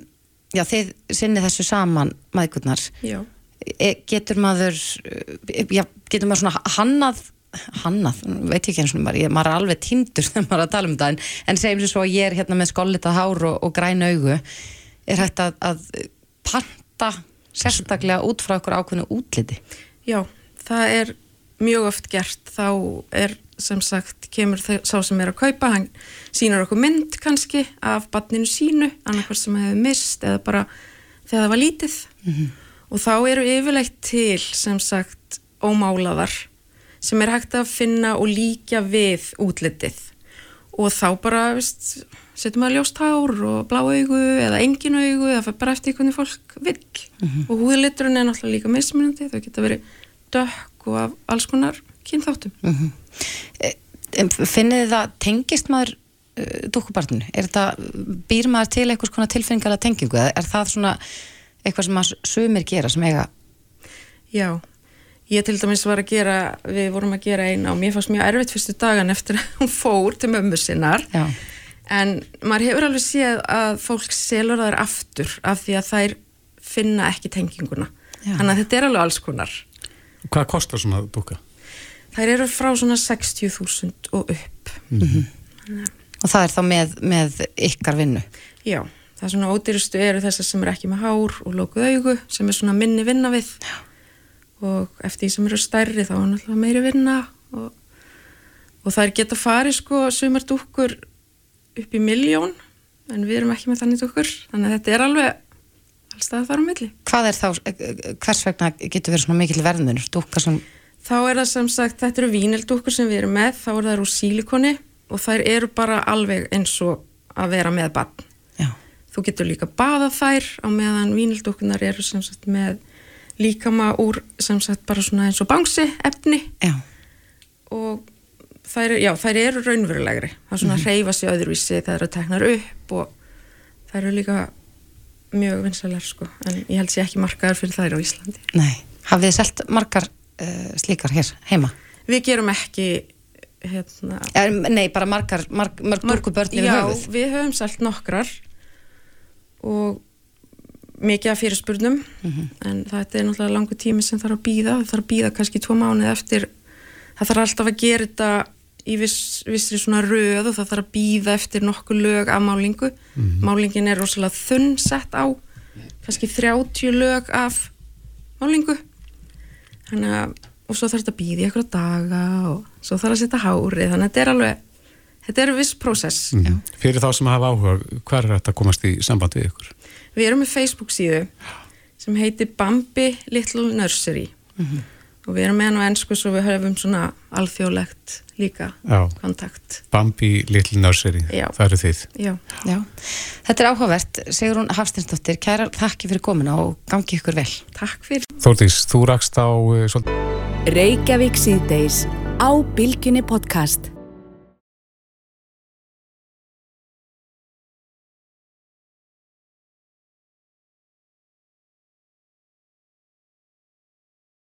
já, þið sinni þessu saman maðgurnar Já. e, getur maður e, já, getur maður svona hannað hannað, veit ég ekki eins og maður, ég- maður er alveg tindur *laughs* þegar maður er að tala um þetta en, en segjum sér svo að ég er hérna með skollitað hár og, og græn augu er hægt að, að panta sérstaklega út frá okkur ákveðnu útliti? Já, það er mjög oft gert. Þá er sem sagt kemur þau, sá sem er að kaupa hann sýnur okkur mynd kannski af badninu sínu, annarkvært sem hefur mist eða bara þegar það var lítið. Og þá eru yfirleitt til sem sagt ómálaðar sem er hægt að finna og líka við útlitið og þá bara, veist, setjum maður ljóst hár og blá augu eða engin augu, það fyrir bara eftir hvernig fólk vill og húðliturinn er náttúrulega líka mismunandi, þau geta verið dökk og af alls konar kynþáttum. Em, finnið þið það, tengist maður uh, dúkkubarninu? Er þetta, býr maður til einhvers konar tilfinningalega tengingu? eða Er það svona eitthvað sem maður sumir gera sem eiga? Já, ég til dæmis var að gera, við vorum að gera eina og mér fannst mjög erfitt fyrstu dagan eftir að hún fór til mömmu sinnar Já. en maður hefur alveg séð að fólk selur þær aftur af því að þær finna ekki tenginguna. Já. Þannig að þetta er alveg alls konar. Hvað kostar svona dúka? Þær eru frá svona 60.000 og upp. Og það er þá með, með ykkar vinnu? Já, það er svona ódýrustu eru þessar sem er ekki með hár og lókuð augu sem er svona minni vinna við Já. Og eftir því sem eru stærri þá er náttúrulega meiri vinna og, og þær geta farið sko sumar dúkkur upp í miljón en við erum ekki með þannig dúkkur þannig að þetta er alveg alls það þar á milli. Hvað er þá, eh, hvers vegna getur verið svona mikil verðmunur? Dúkka sem, Þá er það sem sagt, þetta eru vínildúkkur sem við erum með, þá er það úr sílikoni og þær eru bara alveg eins og að vera með bann. já, Þú getur líka baða þær á meðan vínildúkkunar eru sem sagt með líkama úr sem sagt bara svona eins og bangsi efni já, og þær, já, þær eru raunverulegri. Það er svona að hreyfa sig öðruvísi það teknar upp og þær eru líka mjög vinsalega sko en ég held sér ekki markaður fyrir þær á Íslandi. nei. Hafið þið selt margar uh, slíkar hér heima? Við gerum ekki hérna Er, nei, bara margar, marg, mörg dúkkubörn yfir Já, höfuð? við höfum selt nokkrar og mikið af fyrirspurnum Mhm. en þetta er náttúrulega langu tími sem þarf að býða það þarf að býða kannski tvo mánuði eftir það þarf alltaf að gera þetta í viss, vissri svona röð og það þarf að býða eftir nokkuð lög af málingu málingin er rosalega þunn sett á kannski 30 lög af málingu þannig að og svo þarf þetta að býða í eitthvað daga og svo þarf að setja hárið þannig að þetta er alveg þetta er viss prósess Mm. Fyrir þá sem hafa áhuga, hvað er þetta að komast í samband við ykkur? Við erum með Facebook síðu sem heitir Bambi Little Nursery og við erum með hann á ennsku svo við höfum svona alþjóðlegt líka Já. kontakt. Bambi Little Nursery, Já. það eru þið. Já. Já. Þetta er áhugavert, Sigrún Hafstinsdóttir, kæra þakki fyrir komuna og gangi ykkur vel. Takk fyrir. Þórdís, þú rakst á uh, Reykjavík síðdeis á Bilginni podcast.